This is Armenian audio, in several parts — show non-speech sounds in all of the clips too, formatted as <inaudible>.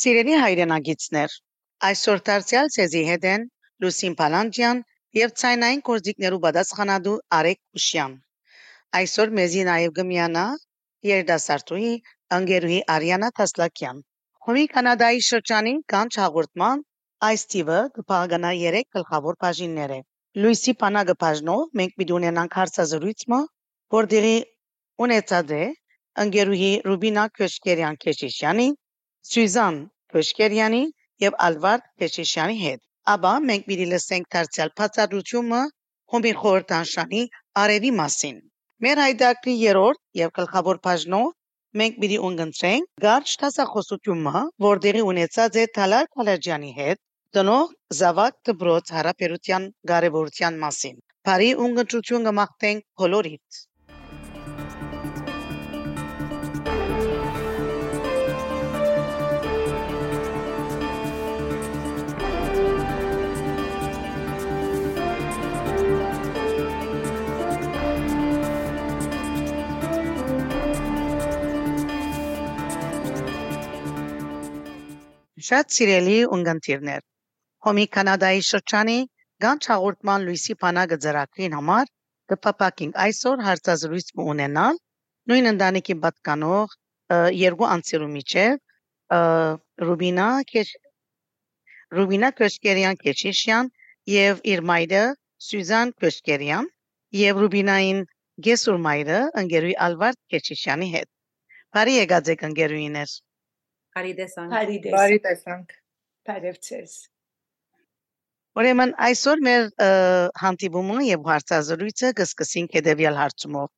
Սիրելի հայրենագիտներ, այսօր դարձյալ ցեզի հետ են Լուսին Պալանջյան եւ ցայնային կորձիկներու պատասխանատու Արեկ Ուշյան։ Այսօր մեզի նաեւ գմյանա երդասարտուհի Անգերուհի Արիանա Տասլակյան։ Հոմի Կանադայի շրջանի կանչ հաղորդման այս տիվը կփաղանա 3 գլխավոր բաժիններ է։ Լուիսի Պանագը բաժնով մենք պիտի ունենանք հարցազրույցը, որտեղի ունեցած է Անգերուհի Ռուբինա Քոշկերյան Քեշիշյանի Սյուզան Փոշկերյանի եւ Ալվար Փեշիշյանի հետ։ Աբա մենք պիտի լսենք դարձյալ բացատրությունը հոմի խորհրդանշանի արևի մասին։ Մեր հայդակրի երրորդ եւ գլխավոր բաժնով մենք պիտի ունգընտրենք գարշ տասախոսությունը, որտեղի ունեցած է Թալար Քալաջյանի հետ տնող Զավակ դբրոց հարաբերության կարևորության մասին։ Բարի ունգընտրություն կմաղթենք բոլորիդ։ Շատ սիրելի ունգընտիրներ, հոմի Կանադայի շրջանի Գանչ հաղորդման լույսի բանակը ծրագրին համար կփապակենք այսօր հարցազրույց ունենալ նույն ընտանիքի պատկանող երկու անձերու միջև Ռուբինա Քեշ Ռուբինա Քոշկերյան Քեչիշյան եւ իր մայրը Սյուզան Քոշկերյան եւ Ռուբինային Գեսուր մայրը ընկերուի Ալվարդ Քեչիշյանի հետ։ Բարի եկած եք ընկերուիներ։ Բարի տեսանք։ Բարի Բարի տեսանք։ տեսանք։ Բարև ցեզ։ Ուրեմն այսօր մեր հանդիպումը եւ հարցազրույցը կսկսենք հետեւյալ հարցումով։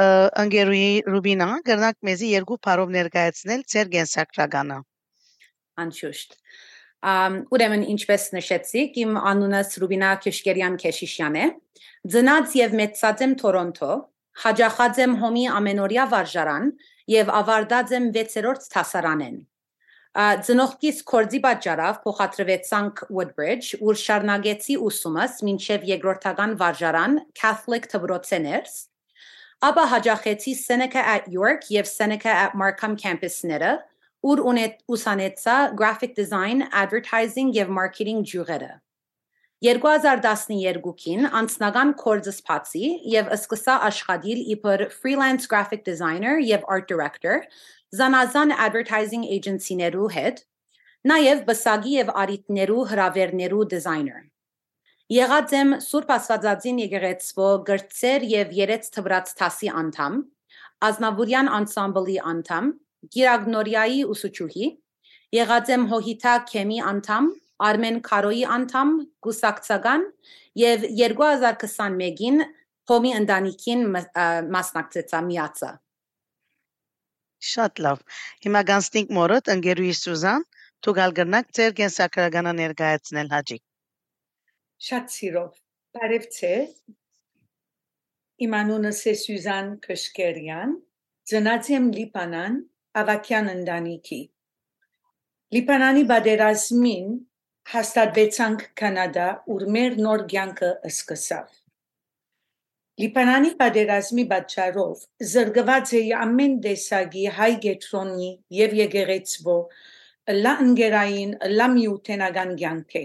Ը, Ընկերուի Ռուբինա կրնակ մեզի երկու բարով ներկայացնել ձեր գենսակրականը։ Անշուշտ։ Ամ ուրեմն ինչպես նշեցիք, իմ անունս Ռուբինա Քեշկերյան Քեշիշյան է։ Ծնած եւ մեծած եմ Թորոնտո, հաջախած եմ հոմի ամենօրյա վարժարան եւ ավարտած եմ 6-րդ դասարանեն։ Ա, Ծնողքիս կորձի պատճառով փոխադրվեցանք Woodbridge, ուր շարունակեցի ուսումս մինչև երկրորդական վարժարան Catholic Թբրոցեներս, ապա հաջախեցի Seneca at York եւ Seneca at Markham campus-ները, ուր ունետ ուսանեցա graphic design, advertising եւ marketing ջյուղերը։ 2012-ին անձնական կորձս փացի եւ սկսա աշխատել իբր freelance graphic designer եւ art director զանազան advertising agency-ներու հետ, նաեւ բսագի եւ արիտներու հրավերներու designer։ Եղած եմ Սուրբ Աստվածածին եկեղեցվո գրծեր եւ երեց թվրած տասի անդամ, Ազնավուրյան անսամբլի անդամ, Գիրագնորիայի ուսուցչուհի, եղած եմ Հոհիթա Քեմի անդամ, Արմեն Քարոյի անդամ Գուսակցական եւ 2021-ին Հոմի ընտանիքին մասնակցեցա միացա։ Շատ լավ։ Հիմա գանցնենք մորոտ ընկերուի Սուզան, դու գալ գնանք ձեր կենսակրականը ներկայացնել հաջիկ։ Շատ սիրով։ Բարև ցես։ Իմ անունը է Սյուզան Քշկերյան։ Ծնած եմ Լիբանան, Ավակյան ընտանիքի։ Լիբանանի բادرազմին հաստատվեցանք Կանադա, ուր մեր նոր կյանքը սկսավ։ Լիբանանի պատերազմի պատճառով զրկված էի ամեն տեսակի հայ գետրոնի եւ եգեգեցվո լանգերային լամյուտենական կյանքի։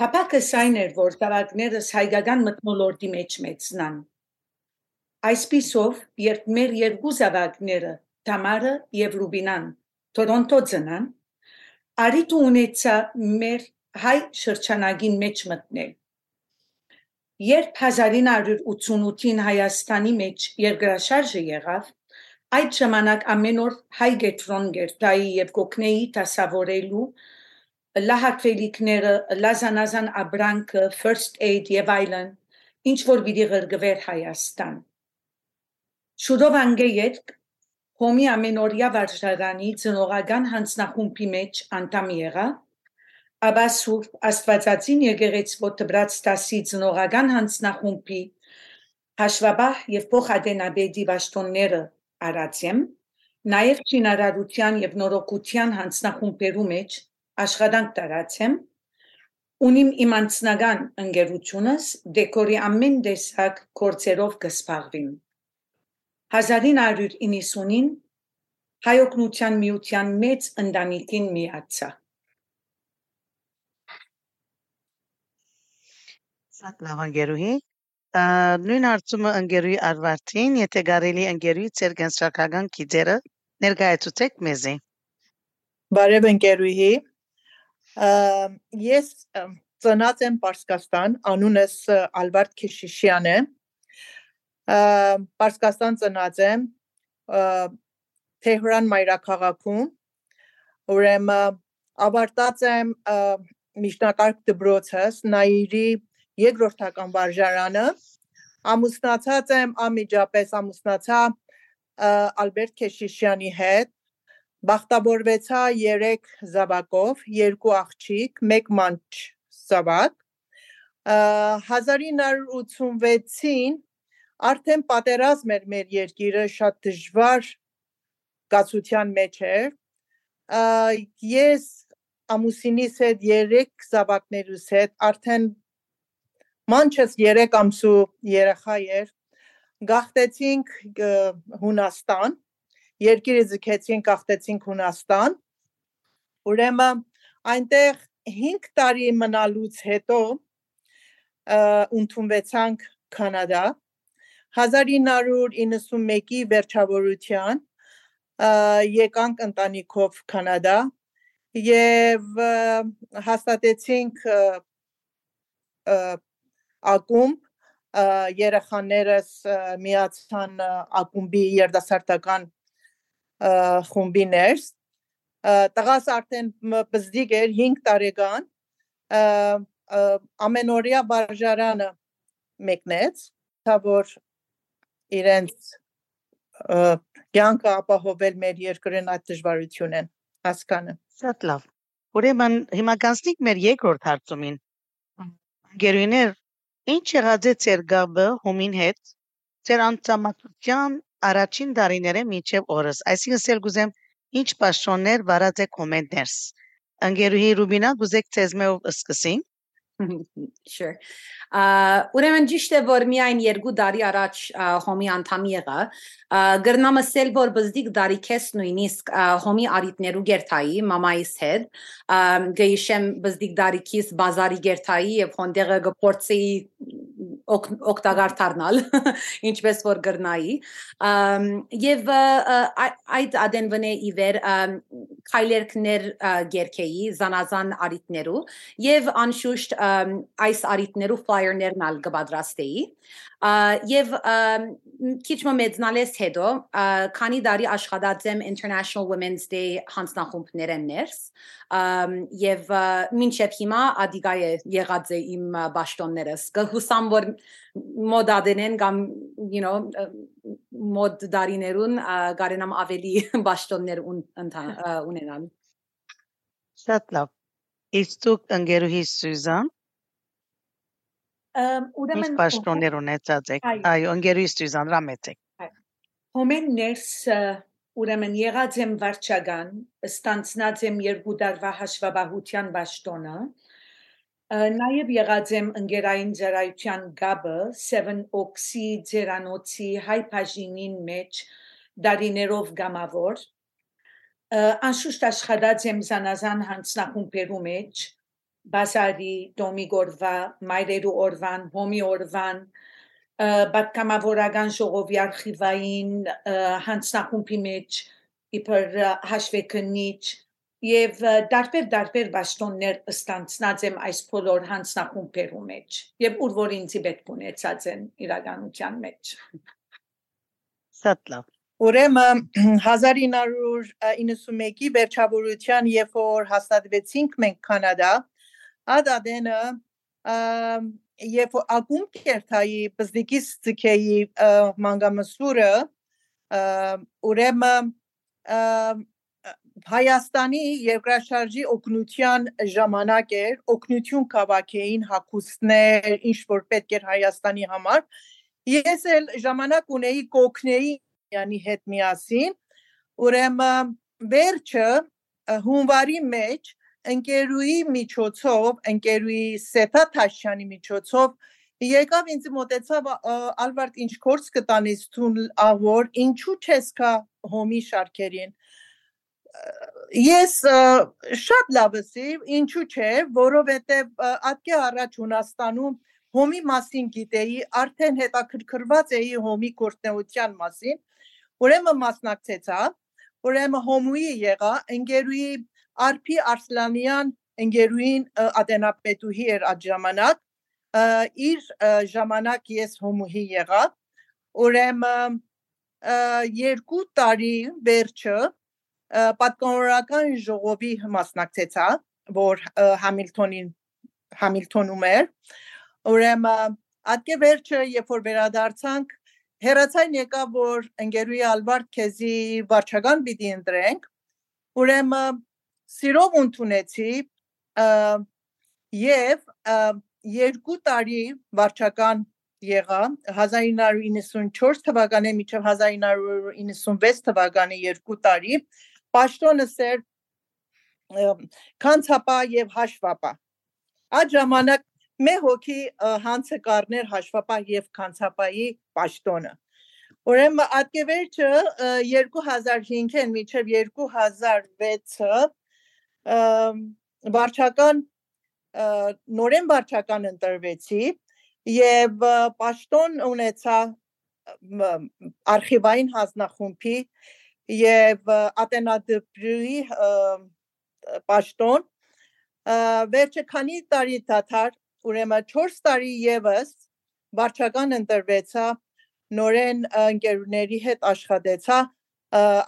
Հապակը сайн էր, որ տարակներս հայկական մտմոլորտի մեջ մեծնան։ Այսպիսով, երբ մեր երկու զավակները, Թամարը եւ Ռուբինան, Տորոնտո ծնան, արիտ ունեցա մեր հայ շրջանագին մեջ մտնել։ Երբ 1988-ին Հայաստանի մեջ երկրաշարժը եղավ, այդ ժամանակ ամեն օր հայ գետրոն գերտայի եւ կոկնեի տասավորելու լահակվելիքները, լազանազան աբրանքը, first aid եւ այլն, ինչ որ պիտի ղրգվեր Հայաստան։ Շուտով անգեյետ Հոմի ամենօրյա վարժարանի ծնողական հանձնախումբի մեջ անդամ եղա, ապա Սուրբ Աստվածածին եկեղեցվո դբրած տասի ծնողական հանձնախումբի հաշվաբահ եւ փոխադենաբեդի ճաշտոնները արածեմ, նաեւ շինարարության եւ նորոգության հանձնախումբերու մեջ աշխատանք տարածեմ, ունիմ իմ անձնական ընկերությունս դեկորի ամեն տեսակ կորցերով կսպաղվին։ 1990-ին հայօգնության միության մեծ ընտանիքին միացա։ Շատ լավ ընկերուհի։ Ա, Նույն հարցումը ընկերուհի Արվարտին, եթե կարելի ընկերուհի ձեր կենսական գիծերը ներկայացուցեք մեզի։ Բարև ընկերուհի։ Ա, Ես ծնած եմ Պարսկաստան, անունս ը, Ալբարտ Քիշիշյան է։ Պարսկաստան ծնած եմ, ը, Թեհրան մայրաքաղաքում։ Ուրեմն ավարտած եմ միջնակարգ դպրոցս Նայիրի երկրորդական վարժարանը։ Ամուսնացած եմ անմիջապես ամուսնացա Ալբերտ Քեշիշյանի հետ բախտավորվեցա 3 զավակով, երկու աղջիկ, մեկ մանչ զավակ։ Ա, 1986-ին արդեն պատերազմ էր մեր երկիրը շատ դժվար գացության մեջ էր։ Ես ամուսինիս հետ 3 զավակներուս հետ արդեն մանչս 3 ամսու երեխա էր գաղթեցինք ը, Հունաստան երկիրը ձգեցինք գաղթեցինք Հունաստան ուրեմն այնտեղ 5 տարի մնալուց հետո ընդունվեցանք Կանադա 1991-ի վերջավորության եկանք ընտանիքով Կանադա եւ հաստատեցինք ակումբ երեխաներս միացան ակումբի երդասարտական խումբի ներս տղաս արդեն բզդիկ էր 5 տարեկան ամենօրյա վարժարանը մեկնեց թա որ իրենց կյանքը ապահովել մեր երկրին այդ դժվարությունն հասկանը Շատ լավ։ Ուրեմն հիմա կանցնենք մեր երկրորդ հարցումին։ Գերուներ, ինչ եղած է ձեր գաբը հումին հետ, ձեր անցամակցության առաջին դարիները մինչև օրս։ Այսինքն սել գուզեմ ինչ պաշտոններ վարած է կոմենտներս։ Անգերուհի Ռուբինա գուզեք ցեզմեով սկսին։ sure. Ուրեմն ճիշտ է որ միայն երկու տարի առաջ հոմի անդամ եղա ա, գրնամսել որ բզդիկ դարի քես նույնիսկ հոմի արիտներու գերթայի մամայիս հետ ա, գեիշեմ բզդիկ դարի քիս բազարի գերթայի եւ հոնդեղը գփորձի օգ- օգտակար դառնալ <laughs> ինչպես որ գրնայի ա- այդ ադենվնե իվեր ամ, քայլերքներ գերքեի զանազան արիտներու եւ անշուշտ այս արիտներու ֆլայերներն ալ կպատրաստեի եւ քիչ մը մեծնալես հետո քանի դարի աշխատած եմ International Women's Day հանձնախումբներեն ներս եւ մինչեւ հիմա ադիգայ է եղած է իմ ա, պաշտոններս կհուսամ որ մոդ ադենեն կամ you know մոդ դարիներուն գարենամ ավելի <laughs> ա, ունենալ Շատ լավ։ Իսկ դուք ընկերուհի Սյուզան, Ըմ, ինչ Ուրեմն պաշտոններ ունեցած եք։ Այո։ ընկերուհի Սյուզան, ռամեցեք։ Հոմեն ներս ուրեմն եղած եմ վարչական, ստանցնած եմ երկու դարվա հաշվաբահության բաշտոնը, ը, նաև եղած եմ ընկերային ծառայության գաբը Seven Oaks-ի ձերանոցի հայ բաժինին մեջ դարիներով գամավոր, անշուշտ աշխատած եմ զանազան հանձնախումբերու մեջ, բասարի, դոմի գորվա, մայրերու օրվան, հոմի օրվան, ը, պատգամավորական ժողովի արխիվային ը, հանձնախումբի մեջ իբր հաշվեկնիչ եւ դարբեր դարբեր բաշտոններ ստանցնած եմ այս բոլոր հանձնախումբերու մեջ եւ ուր որ ինձի պետք ունեցած են իրականության մեջ Շատ լավ։ Ուրեմն 1991-ի վերջավորության երբ որ հաստատվեցինք մենք Կանադա, ադադենը երբ որ ակումբ կերտայի բզդիկից ցկեի մանգամսուրը ամ, ուրեմն Հայաստանի երկրաշարժի օգնության ժամանակ էր, օգնություն կավակեին հակուստներ, ինչ որ պետք էր Հայաստանի համար։ Ես էլ ժամանակ ունեի կոկնեի յանի հետ միասին, ուրեմն վերջը հունվարի մեջ ընկերուի միջոցով, ընկերուի Սեթա Թաշյանի միջոցով եկավ ինձ մոտեցավ Ալբերտ ինչ կորս կտանից ցուն ավոր ինչու չես կա հոմի շարքերին ես շատ լավսի ինչու չէ որովհետև ատկե առաջ Հունաստանում հոմի մասին գիտեի արդեն հետաքրքրված էի հոմի գործնեության մասին ուրեմն մասնակցեցա ուրեմն հոմուի եղա ընկերուի Արփի Արսլանյան ընկերուին ադենապետուհի էր այդ ժամանակ իր ժամանակ ես հոմուհի եղա ուրեմն երկու տարի վերջը պատկանորական ժողովի մասնակցեցա որ Համիլտոնին Համիլտոնում էր ուրեմն ատկե վերջը երբ որ վերադարձանք հերացայն եկավ որ ընկերուի Ալբարտ քեզի վարչական պիտի ընտրենք ուրեմն սիրով ընդունեցի եւ երկու տարի վարչական եղա 1994 թվականի մինչև 1996 թվականի երկու տարի պաշտոնս էր կանցապա եւ հաշվապա այդ ժամանակ մե հոգի հանցը կառներ հաշվապա եւ կանցապայի պաշտոնը Ուրեմն ատկևերջը 2005-ին մինչև 2006-ը վարչական նորեն վարչական ընտրվեցի եւ պաշտոն ունեցա արխիվային հանձնախումբի եւ ատենադպրի պաշտոն վերջը քանի տարի դաթար ուրեմն 4 տարի եւս վարչական ընտրվեցա նորեն ընկերուների հետ աշխատեցա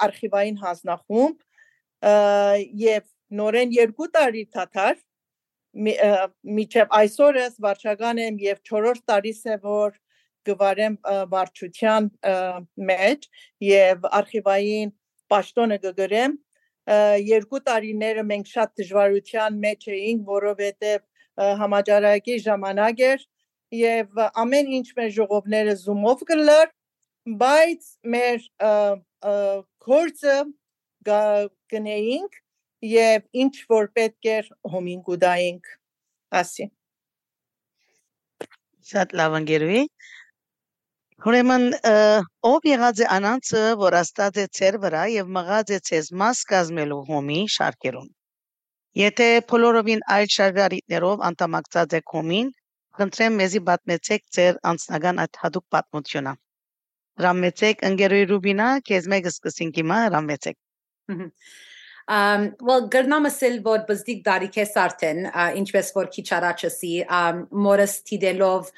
արխիվային հանձնախումբ եւ նորեն երկու տարի դաթար միջև այսօրս վարչական եմ եւ 4-րդ տարիս է որ գվարեմ վարչության մեջ եւ արխիվային պաշտոնը գգրեմ երկու տարիները մենք շատ դժվարության մեջ էինք որովհետեւ համաճարակի ժամանակ էր եւ ամեն ինչ մեր ժողովները զումով գլար բայց մեր կորցը գնեինք եւ ինչ որ պետք էր հոմին գուդայինք ասի Շատ լավ ընկերուի Ուրեմն ով եղած է անանցը, որ աստած է ծեր վրա եւ մղած է ցեզ մաս կազմելու հոմի շարքերուն։ Եթե բոլորովին այլ շարժարիտներով անդամակցած եք հոմին, խնդրեմ մեզի պատմեցեք ձեր անձնական այդ հadoop պատմությունը։ Հրամեցեք ընկերուի Ռուբինա, քեզ մեկ սկսենք հիմա հրամեցեք։ Um, well, գրնամսել որ բզդիկ դարիքես արդեն, ինչպես որ քիչ առաջսի, մորս թիդելով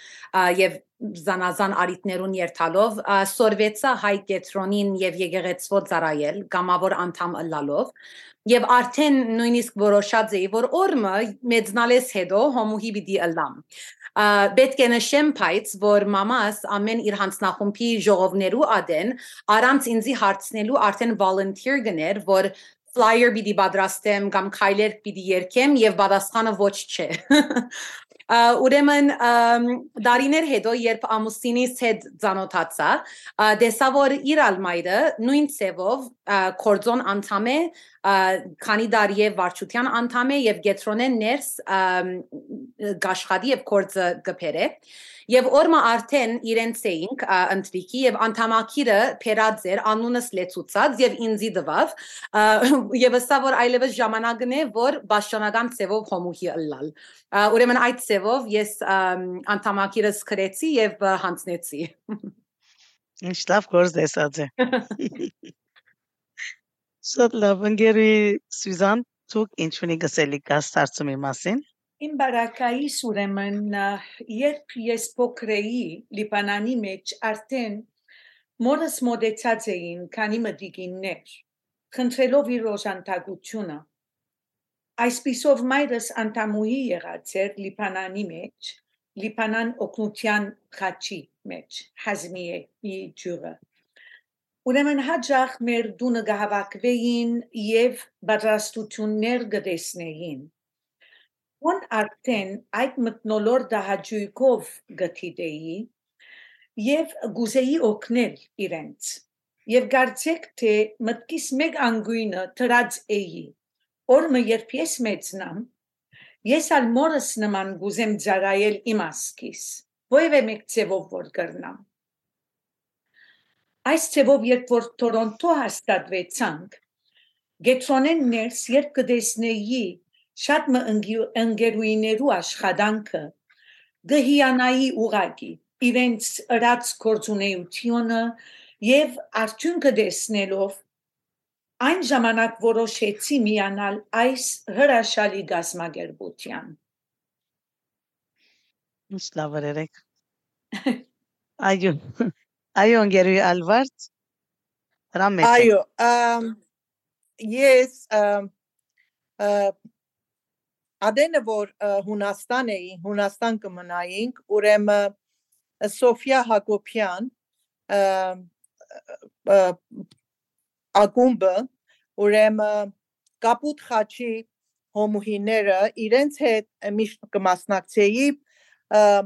եւ զանազան արիտներուն երթալով սորվեցա հայ կետրոնին եւ եկեղեցվո ծարայել գամավոր անդամ ըլլալով եւ արդեն նույնիսկ որոշած էի որ օրը մեծնալես հետո հոմուհի պիտի ըլլամ պետք է նշեմ փայց որ մամաս ամեն իր հանցնախումբի ժողովներու ադեն առանց ինձի հարցնելու արդեն volunteer գներ որ flyer պիտի պատրաստեմ կամ քայլեր պիտի երկեմ եւ պատասխանը ոչ չէ <laughs> ուրեմն դարիներ հետո երբ ամուսինիս հետ ծանոթացա դեսա որ իր ալմայրը նույն ցևով կորձոն անդամ է քանի դար եւ վարչության անդամ է եւ գետրոնեն ներս գաշխատի եւ կորձը գբերը Եվ օրմա արդեն իրենց էինք ընտրիկի եւ անդամակիրը փերած էր անունս լեցուցած եւ ինձի դվավ եւ ըստա որ այլևս ժամանակն է որ բաշոնական ծևով հոմուհի ըլլալ ուրեմն այդ ծևով ես անդամակիրս քրեցի եւ հանցնեցի <laughs> Ինչ լավ գործ դեսած է <laughs> Շատ լավ ընկերի Սյուզան ցուկ ինչ ունի գսելի կաստարցումի մասին Իմ բարակայիս ուրեմն երբ ես փոքր էի Լիբանանի մեջ արդեն մորս մոդեցած էին քանի մտիկիններ խնդրելով իր օժանդակությունը այսպիսով մայրս անդամուհի եղած էր Լիբանանի մեջ Լիբանան օկնության խաչի մեջ հազմիի ջուրը Ուրեմն հաջող մեր դունը գահավակվեին եւ պատրաստություններ գտեսնեին Ուն արդեն այդ մտնոլոր դահաճույքով գտիդեի եւ գուզեի օգնել իրենց եւ գարցեք թե մտքիս մեկ անգույնը տրած էի օրը երբ ես մեծնամ ես ալ մորս նման գուզեմ ծարայել իմ ասկիս Ովևէ մեկ ցևով որ կրնամ։ Այս ցևով երբ որ Տորոնտո հաստատվեցանք, գետրոնեն ներս երբ կդեսնեի շատ մը ընկերուիներու աշխատանքը գհիանայի ուղակի իրենց ըրած կորցունեությունը եւ արդյունքը դեսնելով այն ժամանակ որոշեցի միանալ այս հրաշալի գազմագերբության լավ երեք։ Այո։ Այո, Անգերուի Ալվարդ։ Ռամետ։ Այո, ես Ադենը որ Հունաստան էի, Հունաստան կմնայինք, ուրեմն Սոֆիա Հակոբյան ակումբը ուրեմն կապուտ խաչի հոմուհիները իրենց հետ միշտ կմասնակցեի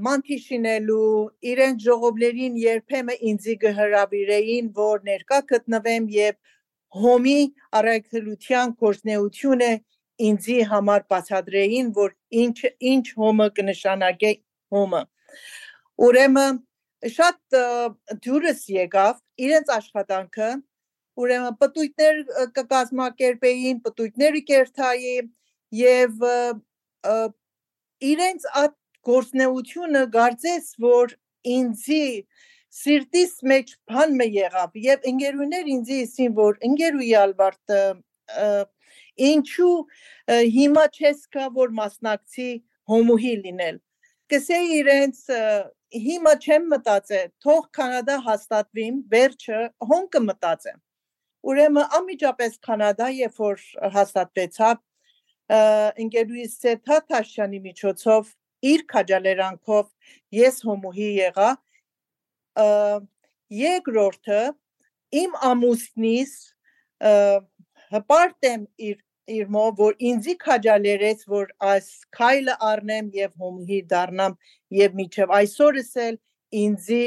մանթի շինելու իրենց ժողովներին երբեմն ինձի կհրավիրեին որ ներկա գտնվեմ եւ հոմի առաքելության կորձնեությունը ինձի համար բացատրեին որ ինչ ինչ հոմը կնշանակե հոմը ուրեմն շատ դուրս եկավ իրենց աշխատանքը ուրեմն պտույտներ կկազմակերպեին, պտույտները կերթայի եւ իրենց այդ գործնեությունը գարձես որ ինձի սիրտիս մեջ բան մը եղավ եւ ընկերուներ ինձի ասին որ ընկերուի ալբարտ ինչու հիմա չես կա որ մասնակցի հոմուհի լինել կսեի իրենց հիմա չեմ մտածել թող կանադա հաստատվիմ վերջը հոն կմտածեմ Ուրեմն անմիջապես Կանադա, երբ որ հաստատվեցավ, ընկերուհիս Սեթա Թաշյանի միջոցով իր քաջալերանքով ես հոմուհի եղա երկրորդը իմ ամուսնիս հպարտեմ իր իր մո որ ինձի քաջալերեց որ այս քայլը առնեմ եւ հոմուհի դառնամ եւ միջև այսօրս էլ ինձի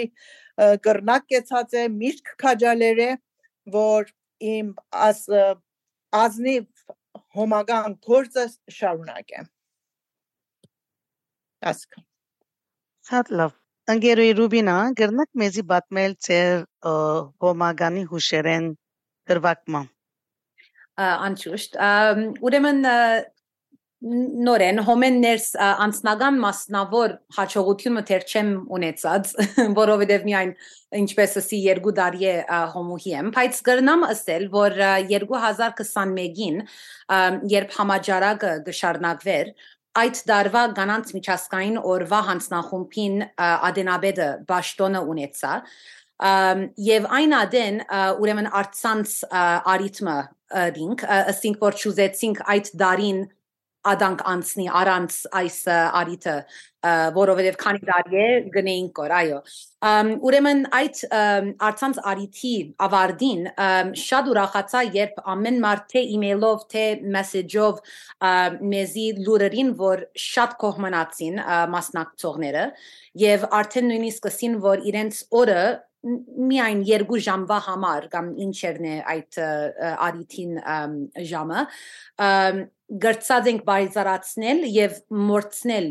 կրնակ կեցած է միշտ քաջալեր է որ իմ աս ազնիվ հոմագան գործը շարունակեմ։ Ասք։ Շատ լավ։ Անգերոյ Ռուբինա, գրնակ մեզի բատմել ծեր հոմագանի հուշերեն դրվակմա։ Անչուշտ։ Ուրեմն նորեն հոմեն ներս անցնական մասնավոր հաջողությունը թեր չեմ ունեցած, <laughs> որովհետև միայն ինչպես ասի երկու տարի է հոմուհի եմ, բայց կրնամ ասել, որ 2021-ին երբ համաճարակը գշարնակվեր, այդ դարվա կանանց միջազգային օրվա հանձնախումբին ադենաբեդը ճաշտոնը ունեցա եւ այն ադեն ուրեմն արցանց արիթմը դինք ասինք որ ճուզեցինք այդ դարին ադանք անցնի առանց այս արիթը որովհետև քանի տարի է գնեին կոր այո ուրեմն այդ արցանց արիթի ավարտին շատ ուրախացա երբ ամեն մարդ թե email-ով թե message-ով մեզի լուրերին որ շատ կողմնացին մասնակցողները եւ արդեն նույնիսկ ասին որ իրենց օրը միայն երկու ժամվա համար կամ ինչերն է այդ արիթին ժամը գրծած ենք բայզարացնել եւ մորցնել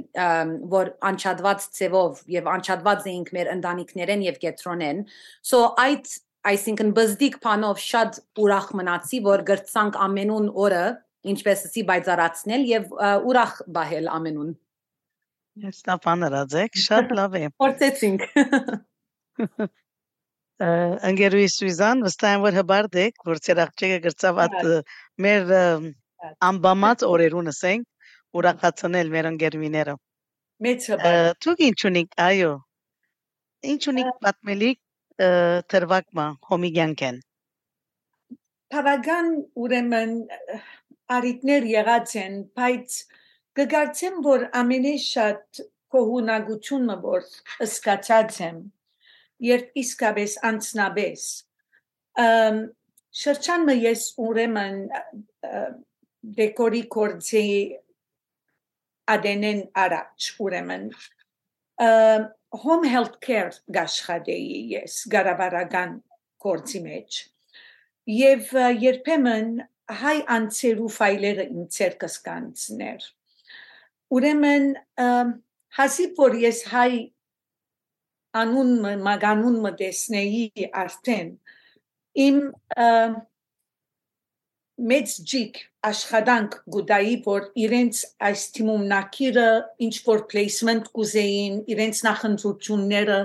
որ անչադված ծևով եւ անչադված էինք մեր ընտանիքներեն եւ կետրոնեն so այդ այսինքն բզդիկ փանով շատ ուրախ մնացի որ գրծանք ամենուն օրը ինչպես ասի բայզարացնել եւ ուրախ բահել ամենուն Ես դա բաներած եք շատ լավ է Փորձեցինք <laughs> Անգերուի Սուզան վստահ եմ որ հբարդեք որ ցերաղջիկը գրծավ at մեր անբամած օրերուն ասենք ուրախացնել մեր ընկերուիները Մեծ հբարդ։ Դուք ինչ ունիք, այո։ Ինչ ունիք պատմելիք թրվակմա հոմիգյանքեն։ Բավական ուրեմն արիտներ եղած են, բայց կգարցեմ, որ ամենից շատ կողունակությունը որ ըսկացած եմ, երբ իսկապես անցնաբես, շրջանը ես ուրեմն դեկորի կորձի ադենեն առաջ ուրեմն home health care գաշխադեի ես գարաբարական կորձի մեջ եւ երբեմն հայ անցերու ֆայլերը իմ ցերկս կանցներ ուրեմն հասիբ որ ես հայ անուն մագանուն մտեսնեի արդեն իմ մեծ ջիկ աշխատանք գուդայի որ իրենց այս թիմում նակիրը ինչ որ placement կուզեին իրենց նախընտրությունները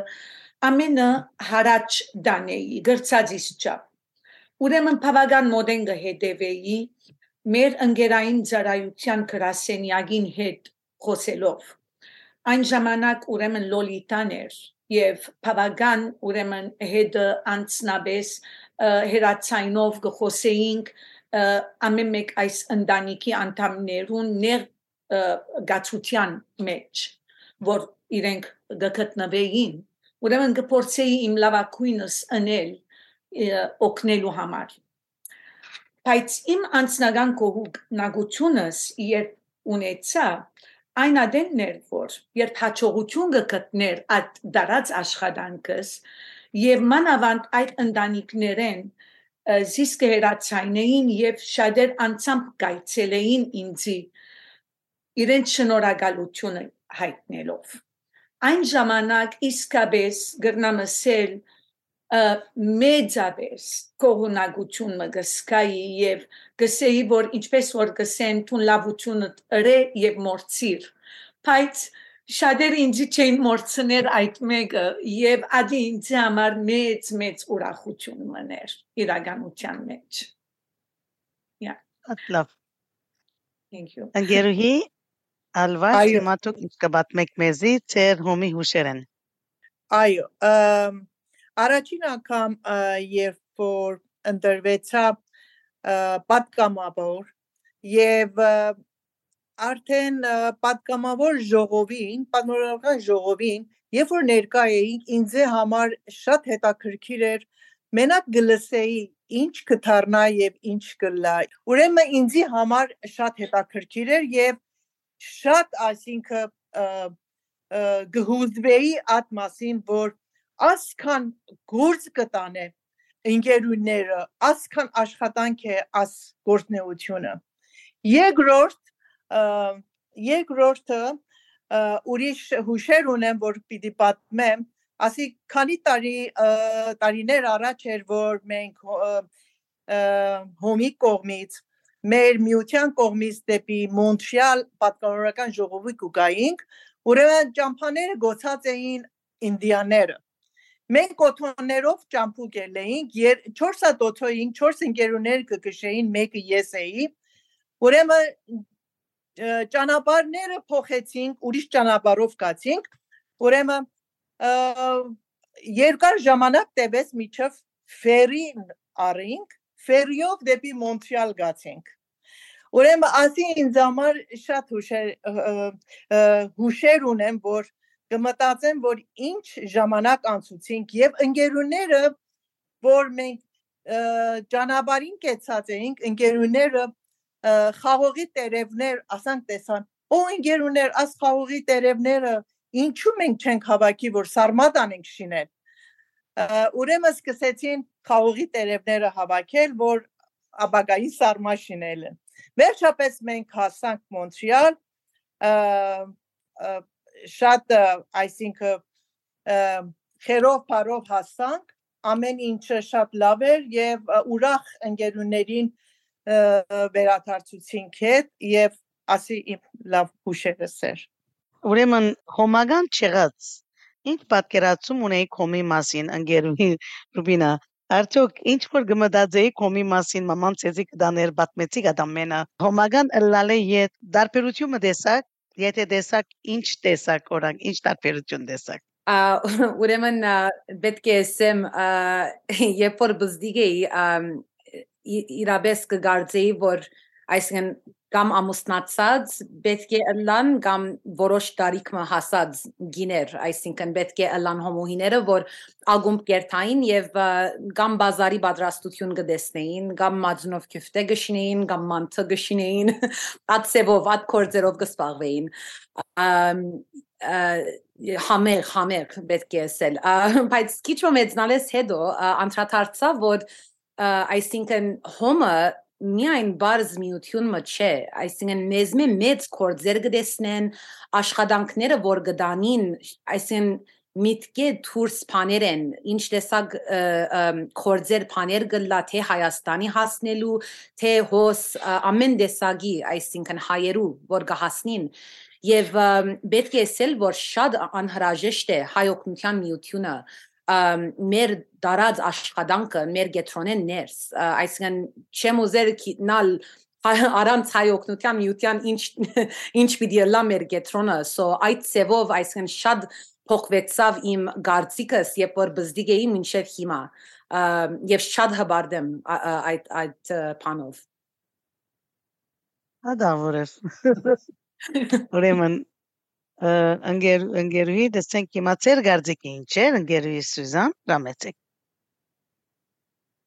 ամենը հարաճ դանեի գրծածիս չափ ուրեմն բավական մոդեն կհետևեի մեր ընկերային ծառայության գրասենյակին հետ խոսելով այն ժամանակ ուրեմն լոլիտան էր եւ բավական ուրեմն հետը անցնաբես հերացայնով գխոսեինք ամեն մեկ այս ընտանիքի անդամներուն ներ գացության մեջ որ իրենք գտնվեին ուրեմն կփորձեի իմ լավակույնս անել օգնելու համար բայց իմ անձնական կողնագությունս երբ ունեցա այն ադեններ որ երբ հաջողություն կգտներ այդ դարած աշխատանքս եւ մանավանդ այդ ընտանիքներեն զիսկը հերացայնեին եւ շատեր անցամբ գայցելեին ինձի իրենց շնորհակալությունը հայտնելով այն ժամանակ իսկապես գրնամսել մեծապես կողունակություն մգսկայի եւ գսեի որ ինչպես որ գսեն թուն լավությունը ըրե եւ մորցիր բայց շատերը ինձ չեն մորցներ այդ մեկը եւ ադի ինձ համար մեծ մեծ ուրախություն մներ իրականության մեջ yeah լավ thank you Անգերուհի Ալվա հիմա դուք ինչ կբատմեք մեզի ծեր հոմի հուշերեն Այո, Առաջին անգամ երբ որ ընտրվեցա պատգամավոր եւ արդեն պատգամավոր ժողովին, պատմական ժողովին, երբ որ ներկա էինք, ինձ համար շատ հետաքրքիր էր մենակ գլսեի ինչ կդառնա եւ ինչ կլա։ Ուրեմն ինձի համար շատ հետաքրքիր էր եւ շատ այսինքն գհուզվեի այդ մասին, որ ասքան գործ կտանե ընկերուները, ասքան աշխատանք է աս գործնեությունը։ Երկրորդ երկրորդը ուրիշ հուշեր ունեմ, որ պիտի պատմեմ, ասի քանի տարի տարիներ առաջ էր, որ մենք հոմի կողմից մեր միության կողմից դեպի Մոնտրեալ պատկանորական ժողովի կուգայինք, ուրեմն ճամփաները գոցած էին ինդիաները Մենք կոթոններով ճամփուկ էինք, 4 հատ օթոյինք, 4 ընկերուներ կգշեին, մեկը ես էի։ Ուրեմն ճանապարհները փոխեցինք, ուրիշ ճանապարհով գացինք։ Ուրեմն երկար ժամանակ տևեց միջև ֆերին արինք, ֆերիով դեպի Մոնտրեալ գացինք։ Ուրեմն ասի ինձ համար շատ հուշեր հուշեր ունեմ, որ կմտածեմ, որ ինչ ժամանակ անցուցինք եւ ընկերուները, որ մենք ճանապարհին կեցած էինք, ընկերուները խաղողի տերևներ, ասանք տեսան, օ ընկերուներ, աս խաղողի տերևները ինչու մենք չենք հավաքի, որ սարմատ անենք շինել։ Ուրեմն սկսեցին խաղողի տերևները հավաքել, որ ապագայի սարմա շինելը։ Վերջապես մենք հասանք Մոնտրեալ, շատ այսինքն խերով բարով հասանք ամեն ինչը շատ լավ էր եւ ուրախ ընկերուներին վերաթարցուցինք հետ եւ ասի իմ լավ հուշերս էր ուրեմն հոմագան չեղած ինչ պատկերացում ունեի կոմի մասին ընկերուհի ռուբինա Արդյոք ինչ որ գմդածեի կոմի մասին մաման ցեզի կդաներ բատմեցի գդամենա հոմագան ըլլալե ետ դարբերությունը տեսակ Եթե տեսակ ինչ տեսակ օրակ, ինչ տարբերություն տեսակ։ ուրեմն պետք է ասեմ երբ որ բզդիգ էի իրաբես կգարձեի որ այսինքն կամ ամուսնացած պետք է ըլլան կամ որոշ տարիքը հասած գիներ, այսինքն պետք է ըլլան հոմոհիները, որ ագումբ կերտային եւ կամ բազարի պատրաստություն կդեսնեին, կամ մածնով քյֆտե գշնեին, կամ մանթը գշնեին, <laughs> ածեվով, ատ կորձերով կսպաղվեին համեր համեր պետք է ասել բայց քիչ մեծնալես հետո անդրադարձա որ այսինքն հոմը միայն բարձ միություն մը չէ, այսինքն մեզ մեծ կորձեր կդեսնեն, աշխատանքները որ գդանին, այսինքն միտքե դուրս բաներ են ինչ տեսակ կորձեր բաներ գլա թե Հայաստանի հասնելու թե հոս ամեն տեսակի այսինքն հայերու որ գահասնին եւ պետք է ասել որ շատ անհրաժեշտ է հայօգնության միությունը մեր դարած աշխատանքը մեր գետրոնեն ներս այսինքն չեմ ուզեր գտնալ առանց հայօգնության միության ինչ ինչ պիտի լա մեր գետրոնը so այդ ծևով այսինքն շատ փոխվեցավ իմ գարցիկս երբ որ բզդիգ էի մինչև հիմա եւ շատ հբարդեմ այդ այդ բանով Ադա որես Ուրեմն ընկեր ընկերուհի դեսենք հիմա ծեր գարձիկի ինչ է ընկերուհի Սյուզան ռամեցեք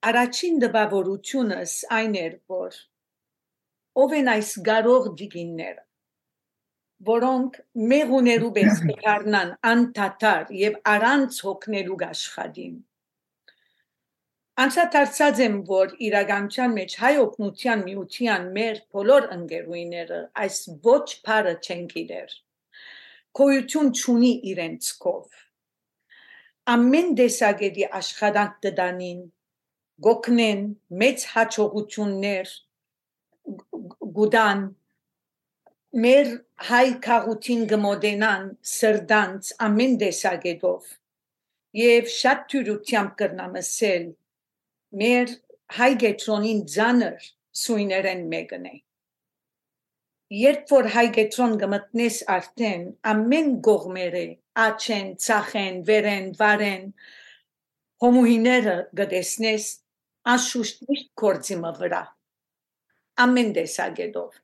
Առաջին դպավորությունս այն էր որ ով են այս գարող դիգինները որոնք մեղուներու պես <coughs> կդառնան անտատար եւ առանց հոգնելու աշխատին Անցածած եմ, որ իրականության մեջ հայ օգնության միության մեր բոլոր ընկերուիները այս ոչ բարը չեն գիտեր գոյություն չունի իրենց կով ամեն դեսագետի աշխատանք դդանին գոքնեն մեծ հաջողություններ գուդան մեր հայ քաղուտին գմոդենան սրդանց ամեն դեսագետով եւ շատ թյուրությամբ կրնամսել մեր հայ գետրոնին ցաներ սույներեն մեկն է երբ որ հայգետրոն գմտնես արդեն ամեն գողմերը աչեն, ցախեն, վերեն, վարեն հոմուհիները գտեսնես անշուշտ միշտ կորցի մվրա ամեն դեսագետով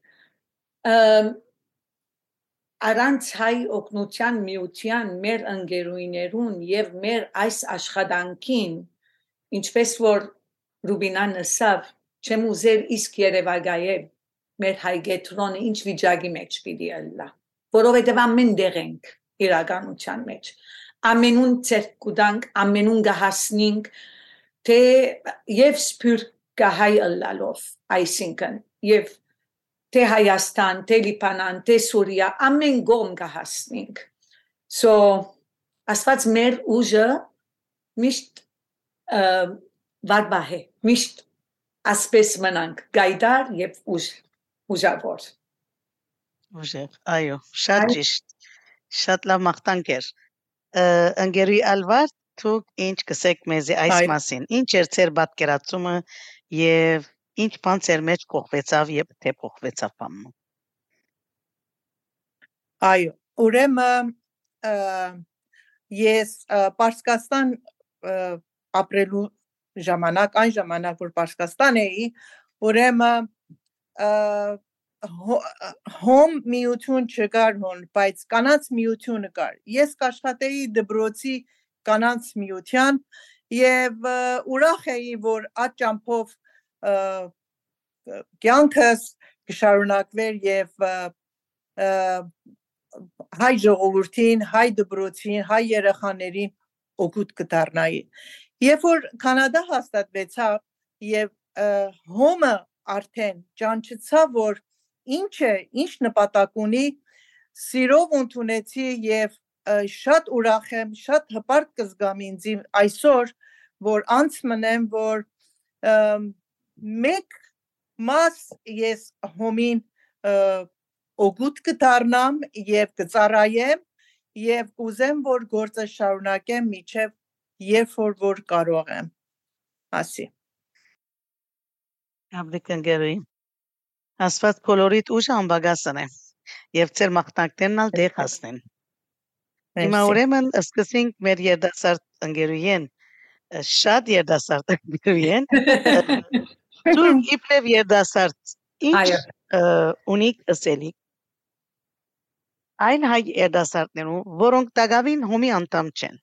առանց հայ օգնության միության մեր ընկերուիներուն եւ մեր այս աշխատանքին ինչպես որ Ռուբինան ասավ չեմ ուզեր իսկ Երևանայել մեր հայգետրոնը ինչ վիճակի մեջ պիտի ըլլա որովհետև ամեն դեղ ենք իրականության մեջ ամենուն ցերկ կուտանք ամենուն գահասնինք թե եւ սփյուր կահայ ըլլալով այսինքն եւ թե Հայաստան, թե Լիբանան, թե Սուրիա ամեն գոմ գահասնինք so ասված մեր ուժը միշտ վարբահ է միշտ ասպես մնանք գայդար եւ ուժ ուժավոր։ Ուժեղ, այո, շատ ճիշտ։ Շատ լավ մաղթանք էր։ Ընկերի Ալվար, դուք ինչ կսեք մեզի այս մասին։ Ինչ էր ծեր պատկերացումը եւ ինչ բան ծեր մեջ կողվեցավ եւ թե փոխվեցավ բանը։ Այո, ուրեմն ես Պարսկաստան ապրելու ժամանակ, այն ժամանակ որ Պարսկաստան էի, ուրեմն հոմ միություն չկար հոն, բայց կանանց միությունը կար։ Ես կաշխատեի դբրոցի կանանց միության եւ ուրախ էի, որ այդ ճամփով կյանքս կշարունակվեր եւ հայ ժողովրդին, հայ դբրոցին, հայ երեխաներին օգուտ կդառնայի։ Երբ որ կանադա հաստատվեցա եւ հոմը արդեն ճանչեցա, որ ինչ է, ինչ նպատակ ունի, սիրով ընդունեցի եւ շատ ուրախ եմ, շատ հպարտ կզգամ ինձ այսօր, որ անց մնեմ, որ մեկ մաս ես հոմին օգուտ կդառնամ եւ կծառայեմ եւ կուզեմ որ գործը շարունակեմ միջև երբ որ որ կարող եմ ասի Աբրիկանգերի Աստված բոլորիդ ուժ անբագասն է եւ ծեր մաղթանքներն ալ դեղ հասնեն։ Հիմա ուրեմն սկսենք մեր երդասարդ ընկերուին շատ երդասարդ ընկերուին դու <laughs> իբրև երդասարդ ինչ ունիկ ասելիք այն հայ երդասարտներու որոնք տագավին հոմի անդամ չեն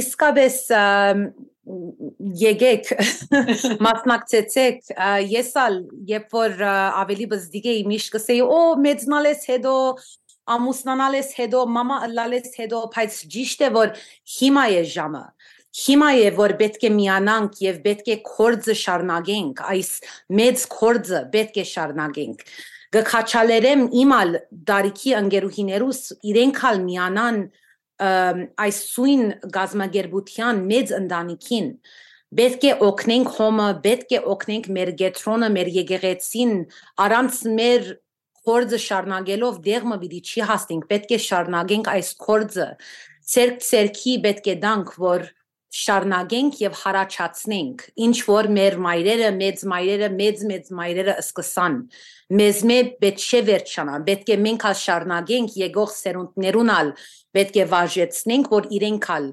իսկապես եկեք մասնակցեցեք ես ալ երբ որ ավելի բզդիգ էի միշտ կսեի օ մեծնալես հետո ամուսնանալես հետո մամա ըլլալես հետո բայց ճիշտ է որ հիմա է ժամը հիմա է որ պետք է միանանք եւ պետք է կորձը շարունակենք այս մեծ կորձը պետք է շարունակենք գքաչալերեմ իմալ դարիքի ընկերուհիներուս իրենքալ միանան այս սույն գազմագերբության մեծ ընտանիքին պետք է օգնենք հոմը, պետք է օգնենք մեր գետրոնը, մեր եկեղեցին, առանց մեր կորձը շարնագելով դեղը պիտի չի հասնենք, պետք է շարնագենք այս կորձը։ Ցերկ ցերքի պետք է դանք, որ շարնագենք եւ հարաճացնենք ինչ որ մեր մայրերը մեծ մայրերը մեծ մեծ մայրերը սկսան մեզ մե պետք չէ վերջանա պետք է մենք ալ շարնագենք եկող սերունդներուն ալ պետք է վարժեցնենք որ իրենք ալ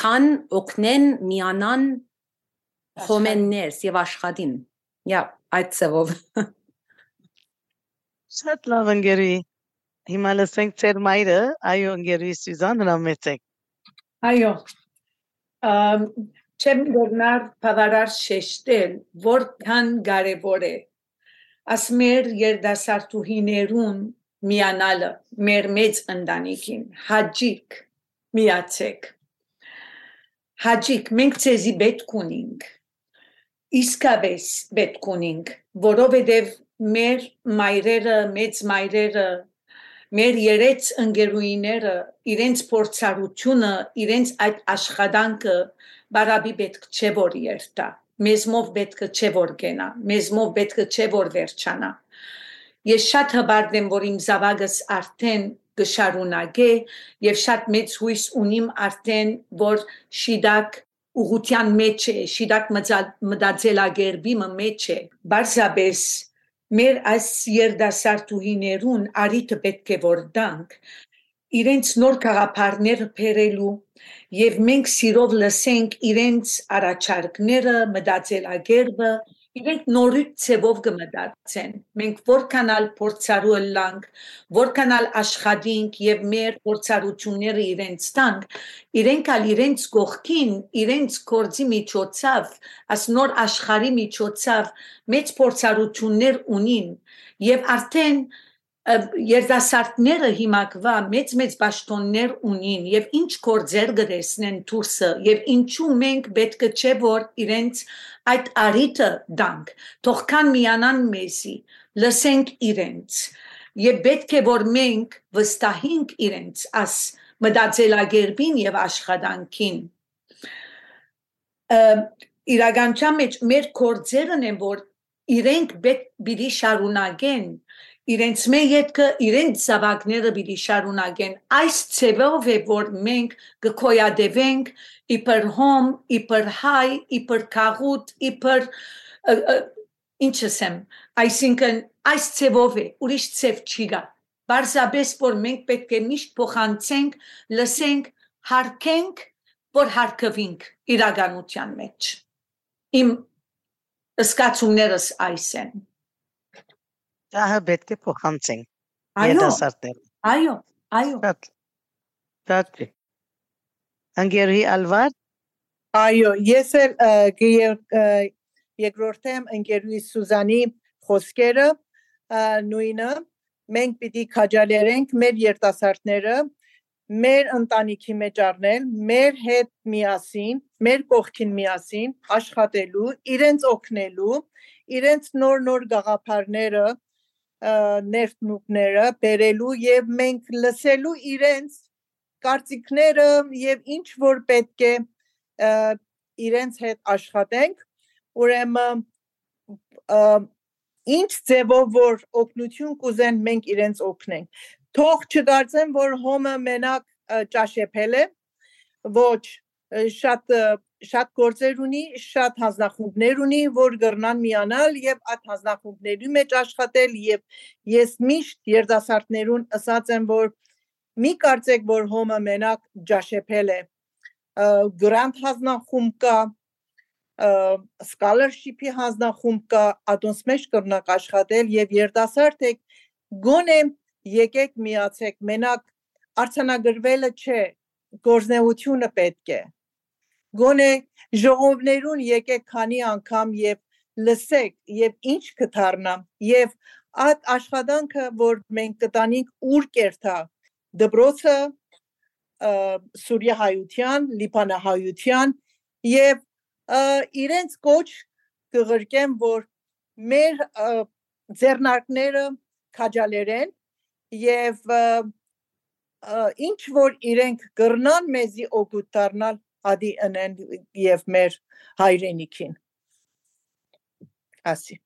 քան օգնեն միանան խոմեններս եւ աշխատին yeah այդ ծավով Շատ լավ ընկերի հիմա լսենք ծեր մայրը այո ընկերի Սյուզան հրամեցեք Այո չեմ գտնար բավարար շեշտել, որքան կարևոր է ասմեր երդասարտուհիներուն միանալը մեր մեծ ընտանիքին հաջիկ միացեք հաջիկ մենք ցեզի պետք ունենք իսկապես պետք ունենք որովհետև մեր մայրերը մեծ մայրերը մեր երեց ընկերուիները իրենց փորձառությունը, իրենց այդ աշխատանքը բարաբի պետք չէ որ երթա։ Մեզմով պետք չէ որ գենա, մեզմով պետք չէ որ վերջանա։ Ես շատ հբարդ եմ, որ իմ զավակս արդեն գշարունակե եւ շատ մեծ հույս ունիմ արդեն, որ շիդակ ուղության մեջ է, շիդակ մտածելագերբի մեջ է։ Բարզաբես մեր այս երդասարտուհիներուն արիթը պետք է որ դանք իրենց նոր գաղափարները բերելու եւ մենք սիրով լսենք իրենց առաջարկները, մտածելակերպը իրենք նորից ցևով կմտածեն մենք որքանալ փորձարու լանք որքանալ աշխատենք եւ մեր փորձառությունները իրենց տանք իրենք ալ իրենց կողքին իրենց կորձի միջոցով աս նոր աշխարհի միջոցով մեծ փորձառություններ ունին եւ արդեն երդասարտները հիմակվա մեծ-մեծ ճաշտոններ ունին եւ ինչ կորձեր գտեսնեն դուրսը եւ ինչու մենք պետք չէ որ իրենց այդ արիտը դանք թողքան միանան մեզի լսենք իրենց եւ պետք է որ մենք վստահենք իրենց աս մտածելագերբին եւ աշխատանքին իրականության մեջ մեր կորձերն են որ իրենք պիտի շարունակեն իրենց մեր յետքը իրենց զավակները պիտի շարունակեն այս ցևով է որ մենք կկոյադևենք իբր հոմ իբր հայ իբր քաղուտ իբր ինչ ասեմ այսինքն այս ցևով է ուրիշ ցև չի գա բարձաբես որ մենք պետք է միշտ փոխանցենք լսենք հարկենք որ հարկվինք իրականության մեջ իմ սկացումներս այս են Դա պետք է փոխանցենք։ Այո, այո, այո։ Շատ։ Անգերի Ալվար Այո, ես էլ երկրորդեմ ընկերուի Սուզանի խոսքերը նույնը մենք պիտի քաջալերենք մեր երիտասարդները մեր ընտանիքի մեջ առնել, մեր հետ միասին, մեր կողքին միասին աշխատելու, իրենց օգնելու, իրենց նոր-նոր գաղափարները ներտնուկները բերելու եւ մենք լսելու իրենց կարծիքները եւ ինչ որ պետք է իրենց հետ աշխատենք ուրեմն ինչ ձևով որ օգնություն կուզեն մենք իրենց օգնենք թող չդարձեն որ հոմը մենակ ճաշեփել է ոչ շատ շատ գործեր ունի, շատ հանձնախումբներ ունի, որ գրնան միանալ եւ այդ հանձնախումբների մեջ աշխատել եւ ես միշտ երդասարտներուն ասած եմ, որ մի կարծեք, որ հոմը մենակ ջաշեփել է։ Գրանտ հանձնախումբ կա, scholarship-ի հանձնախումբ կա, ադոնց մեջ կրնակ աշխատել եւ երդասարդ եք գոնե եկեք միացեք, մենակ արցանագրվելը չէ, գործնեությունը պետք է գոնե ժողովներուն եկեք քանի անգամ եւ լսեք եւ ինչ կդառնա եւ այդ աշխատանքը որ մենք կտանենք ուր կերտա դբրոցը սուրիահայության լիբանահայության եւ իրենց կոչ կղրկեմ որ մեր ձեռնարկները քաջալերեն եւ ինչ որ իրենք կրնան մեզի օգուտ դառնալ ադի ընեն եւ մեր հայրենիքին ասի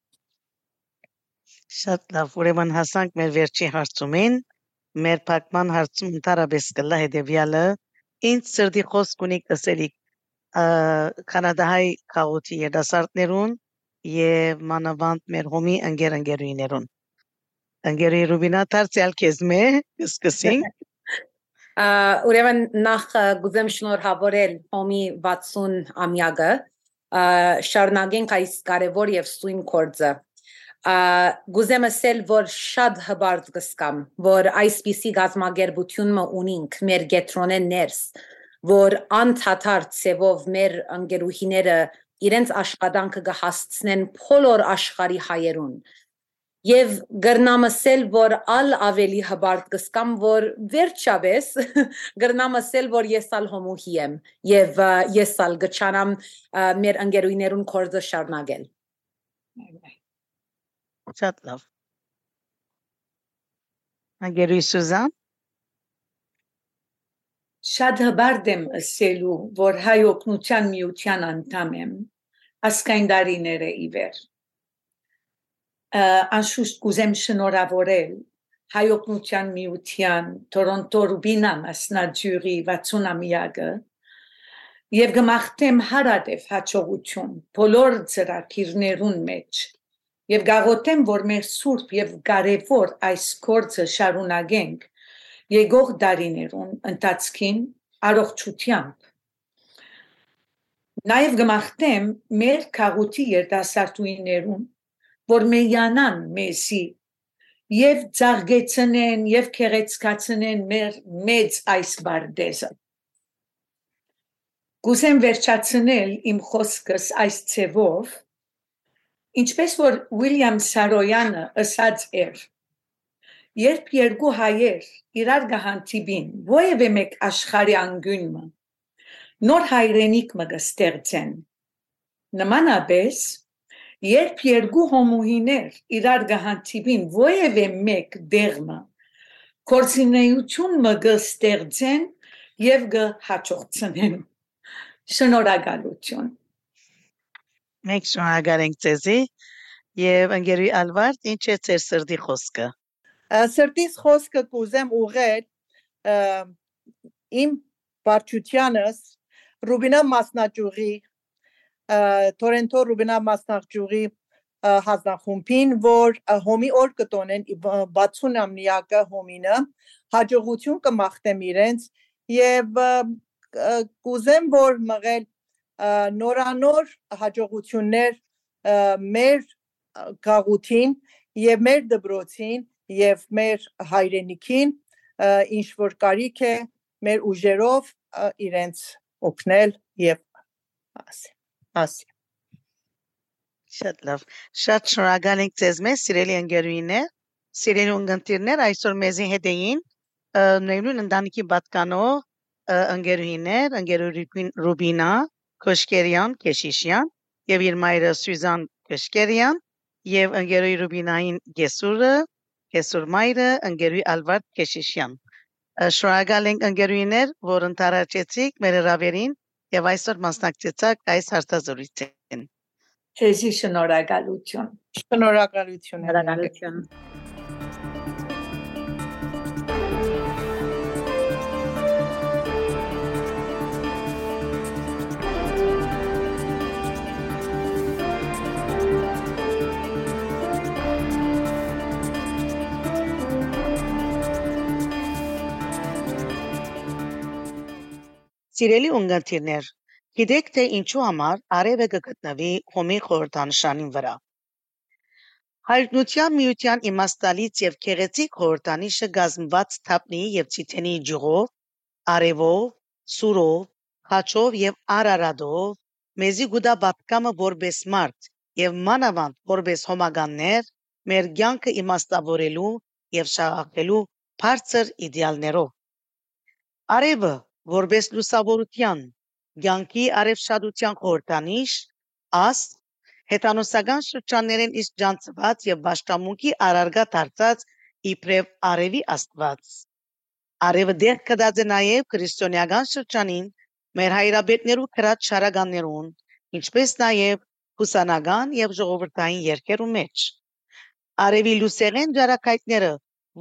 Շատ լավ, ուրեմն հասանք մեր վերջի հարցումին։ Մեր փակման հարցում ընդհանրապես կլա հետևյալը. ինձ սրդի խոսք ունիք ասելիք կանադահայ քաղուտի երդասարտներուն եւ մանավանդ մեր հոմի ընկեր ընկերուիներուն։ Ընկերուի Ռուբինա դարձյալ քեզ մե սկսենք <laughs> ուրեմն նախ գուզեմ շնորհավորել հոմի 60 ամյակը շարունակենք այս կարևոր եւ սույն կորձը գուզեմ ասել որ շատ հբարտ կսկամ որ այսպիսի գազམ་ագերբությունը ունինք մեր գետրոնեն ներս որ անթաթար ցևով մեր ընկերուհիները իրենց աշխատանքը կհասցնեն բոլոր աշխարհի հայերուն Եվ գրնամսել որ ալ ավելի հբարտ կսկամ որ վերջապես <laughs> գրնամսել որ ես ալ հոմուհի եմ եւ ես ալ գճանամ մեր ընկերուներուն կորձը շարունակել Շատ լավ Անգերուի Սուզան Շատ հբարտ եմ ասելու որ հայ օգնության միության անդամ եմ ասկայն դարիները իվեր անշուշտ կուզեմ շնորհավորել հայօգնության միության Տորոնտո Ռուբինա մասնաճյուղի 60-ամյակը եւ գմախտեմ հարադեվ հաջողություն բոլոր ծրագիրներուն մեջ եւ գաղութեմ որ մեր սուրբ եւ կարեւոր այս կորցը շարունակենք եկող դարիներուն ընթացքին առողջությամբ Նաև գմախտեմ մեր քաղուտի երդասարտուիներուն որ մեյանան մեզի եւ ծաղգեցնեն եւ քեղեցկացնեն մեր մեծ այս բարդեզը Գուսեմ վերջացնել իմ խոսքս այս ցևով ինչպես որ Ուիլյամ Սարոյանը ասաց էր. Երբ երկու հայեր իրար գահանտիբին ովևէ մեկ աշխարհի անգյունը նոր հայրենիք մը կստեղծեն նմանապես Երբ երկու հոմուհիներ իրար գահանտիբին ովևէ մեկ դեղմը կորցինեություն մը գստեղծեն եւ գհաջողցնեն շնորհակալություն Մենք շնորհակալ ենք ձեզի եւ ընկերուի Ալվարդ ինչ է ձեր սրդի խոսքը Սրտիս խոսքը կուզեմ ուղղել իմ բարչությանս Ռուբինա մասնաճյուղի Թորենտո Ռուբինա մասնախճյուղի հանձնախումբին, որ հոմի օր կտոնեն 60-ամյակը հոմինը հաջողություն կմաղթեմ իրենց եւ կուզեմ որ մղել նորանոր հաջողություններ մեր գաղութին եւ մեր դբրոցին եւ մեր հայրենիքին ինչ որ կարիք է մեր ուժերով իրենց օգնել եւ ասել ասի։ Շատ լավ։ Շատ շնորհակալ ենք ձեզ մեզ, սիրելի ընկերուհիներ, սիրելի ունգընտիրներ, այսօր մեզի հետ էին նույնուն ընտանիքի պատկանող ընկերուհիներ, ընկերուհի Ռուբինա Քոշկերյան, Կեշիշյան եւ իր մայրը Սյուզան Քոշկերյան եւ ընկերուհի Ռուբինային Գեսուրը, Գեսուր մայրը, ընկերուհի Ալվարդ Կեշիշյան։ Շնորհակալ ենք ընկերուհիներ, որ ընթարաճեցիք մեր հրավերին եւ այսօր մասնակցեցաք այս հարցազրույցին։ Քեզի շնորհակալություն։ Շնորհակալություն։ Շնորհակալություն։ Սիրելի ունգընտիրներ, գիտեք թե ինչու համար արևը կգտնվի հոմի խորհրդանշանին վրա։ Հայտնության միության իմաստալից եւ քեղեցիկ խորհրդանիշը գազմված թափնի եւ ցիթենի ջուղով, արևով, սուրով, խաչով եւ արարադով մեզի գուտա բապկամը որբես մարդ եւ մանավանդ որբես հոմագաններ մեր կյանքը իմաստավորելու եւ շաղախելու բարձր իդեալներով։ Արևը որպես լուսավորության, կյանքի արևշադության խորհրդանիշ, աստ, հետանոսական շրջաններեն իսկ ջանցված եւ վաշտամունքի արարգա դարձած իբրև արևի աստված։ Արևը դեղ կդած է նաև քրիստոնեական շրջանին մեր հայրաբետներու քրած շարականներուն, ինչպես նաև հուսանական եւ ժողովրդային երկերու մեջ։ Արևի լուսեղեն ջարակայտները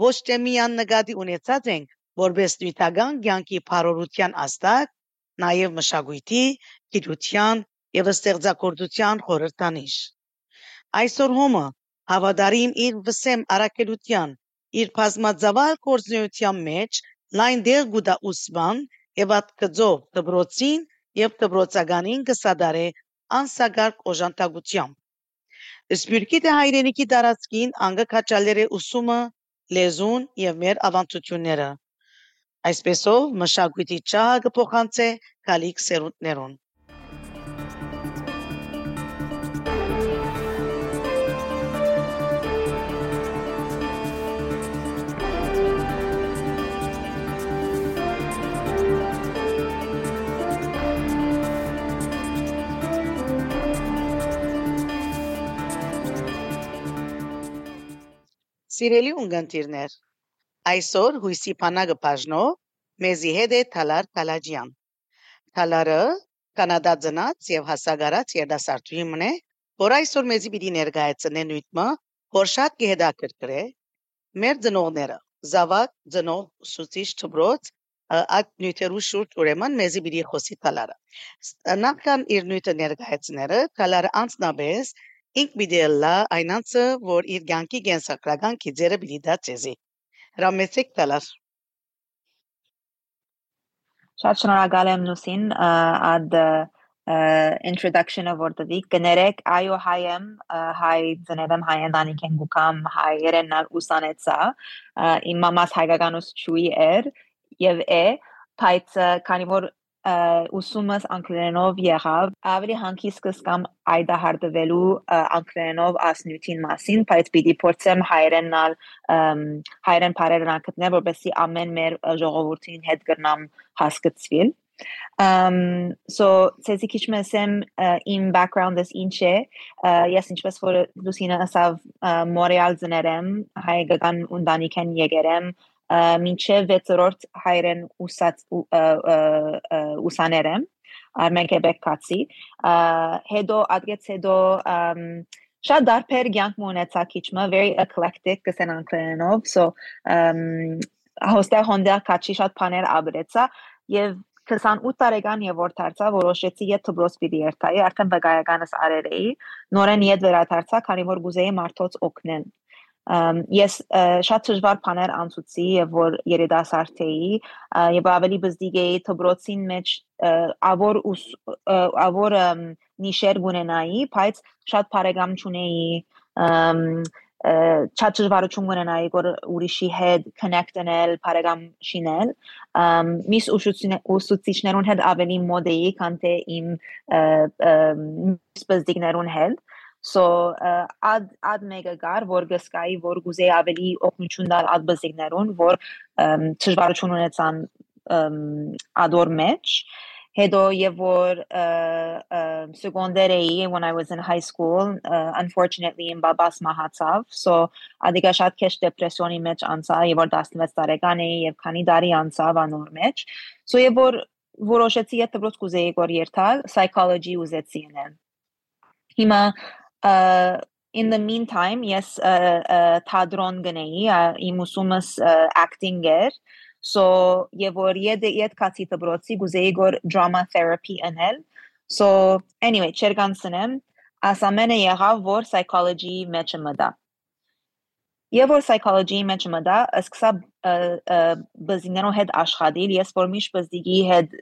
ոչ թե միան նկատի ունեցած ենք, որպես նյութական կյանքի բարորության աստակ, նաև մշակույթի, գիտության եւ ստեղծագործության խորհրդանիշ։ Այսօր հոմը հավատարիմ իր վսեմ արակելության, իր բազմածավալ գործնեության մեջ լայն դեր գուտա ուսման եւ ատկծով դբրոցին եւ դբրոցականին կսադարե անսագարկ օժանդակությամբ։ Սպյուրքի դե հայրենիքի տարածքին է ուսումը, լեզուն եւ մեր ավանդությունները։ Այսպեսով մշակույթի ճահը կփոխանցե գալիք սերունդներուն։ Սիրելի ունգընտիրներ, այսօր հույսի բանակը բաժնով մեզի հետ է Թալար Կալաջյան։ Թալարը կանադա ծնած եւ հասագարած երդասարտուհի մնե, որ այսօր մեզի պիտի ներկայացնե նույնը, որ շատ կհետաքրքրե մեր ծնողները, զավակ ծնող սուցիչ թբրոց այդ նյութերու շուրջ ուրեմն մեզի պիտի խոսի Թալարը։ Նախքան իր նյութը ներկայացները, Թալարը անցնաբես ինք պիտի լա այնանցը, որ իր կյանքի կենսակրական քիծերը պիտի դա ցեզի։ Հրամեցեք տալար։ Շատ շնորհակալ եմ Լուսին ad introduction-ը որտվիկ կներեք այո հայ ծնեդեմ հայ ընտանիքեն գուկամ հայ երենալ ուսանեցա իմ մամաս հայկականուս չուի էր եւ է բայց քանի որ ուսումս անգլերենով եղավ, ավելի հանգիստ կսկամ այդահարտվելու անգլերենով ասնյութին մասին, բայց պիտի փորձեմ հայերենալ հայերեն բարերն անգտնել, որպեսզի ամեն մեր ժողովրդին հետ գրնամ հասկացվիլ։ Um so ցեզի քիչ մեսեմ իմ background-ս ինչ է ես ինչպես որ Լուսինա ասավ Մորեալ ծներեմ հայկական ընտանիքեն եկերեմ մինչև 6-րդ հայրեն ուսած ուսաներեմ Armen Quebec կացի հետո ադգեց հետո շատ դարբեր կյանք ունեցա քիչմը very eclectic կսեն անգլերենով so հոստեղ հոնդեր կաչի շատ բաներ աբրեցա եւ 28 տարեկան եւ որ դարձա որոշեցի ետ դբրոս պիտի երթայի արդեն վկայականս արել էի նորեն ետ վերադարձա քանի որ գուզեի մարդոց օգնել ես շատ դժվար բաներ անցուցի եւ որ երիտասարդ էի եւ ավելի բզդիգ էի դբրոցին մեջ ավոր ավոր նիշեր գունենայի բայց շատ բարեկամ չունեի շատ դժվարություն ունենայի որ ուրիշի հետ connect անել, բարեկամ շինել։ Միս ուսուցիչներուն հետ ավելի մոդ էի, քան թե իմ սպեզդիկներուն հետ So ad ad mega գար որ գսկայի որ գուզեի ավելի օգնություն տալ ad բզիկներուն որ դժվարություն ունեցան ադոր մեջ հետո եւ որ secondary when I was in high school uh, unfortunately in babas մահացավ so ադիգա շատ քեշ դեպրեսիոնի մեջ անցա եւ որ 16 տարեկան էի եւ քանի տարի անցավ անոր մեջ so եւ որ որոշեցի եթե ոչ կուզեի որ երթալ psychology ուզեցի ինեն հիմա in the meantime, yes, թադրոն գնեի, իմ ուսումս acting էր, so եւ որ եդ եդ կացի դբրոցի գուզեի գոր drama therapy անել, so anyway, չերկանցնեմ, ասամենը եղավ որ psychology մեջը մտա։ Եվ որ psychology-ի մեջ մտա, սկսա բզիններով հետ աշխատել, ես որ միշտ բզդիգի հետ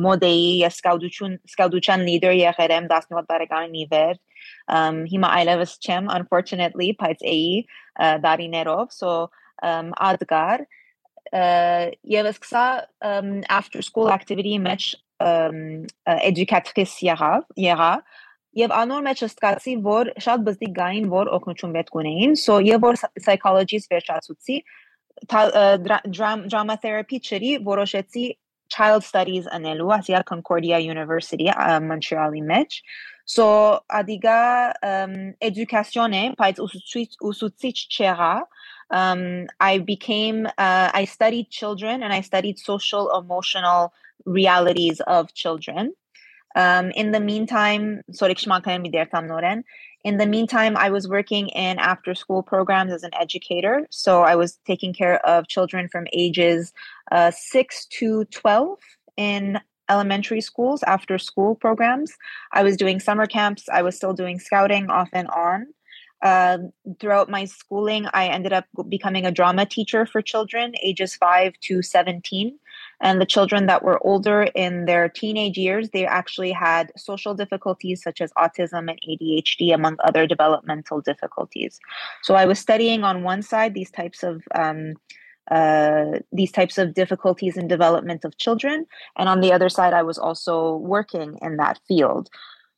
մոդեի, ես սկաուտություն, սկաուտության leader եղել եմ 17 տարեկանին իվեր, um հիմա այլևս չեմ unfortunately բայց էի դարիներով so ադգար եւ սկսա after school activity մեջ educatrice եղավ եղա Եվ անոր մեջ ստացի, որ շատ բզդիկ գային, որ օգնություն պետք ունեին, so եւ որ psychologist վերջացուցի drama therapy չրի որոշեցի child studies անելու, ասիա Concordia University Montreal-ի մեջ, So adiga um, education է, բայց ուսուցիչ ուսուցիչ չեղա, um, I became, uh, I studied children and I studied social emotional realities of children. Um, in the meantime, in the meantime, I was working in after school programs as an educator. So I was taking care of children from ages uh, 6 to 12 in elementary schools after school programs. I was doing summer camps. I was still doing scouting off and on. Uh, throughout my schooling, I ended up becoming a drama teacher for children ages 5 to 17. And the children that were older in their teenage years, they actually had social difficulties such as autism and ADHD, among other developmental difficulties. So I was studying on one side these types of um, uh, these types of difficulties in development of children, and on the other side, I was also working in that field.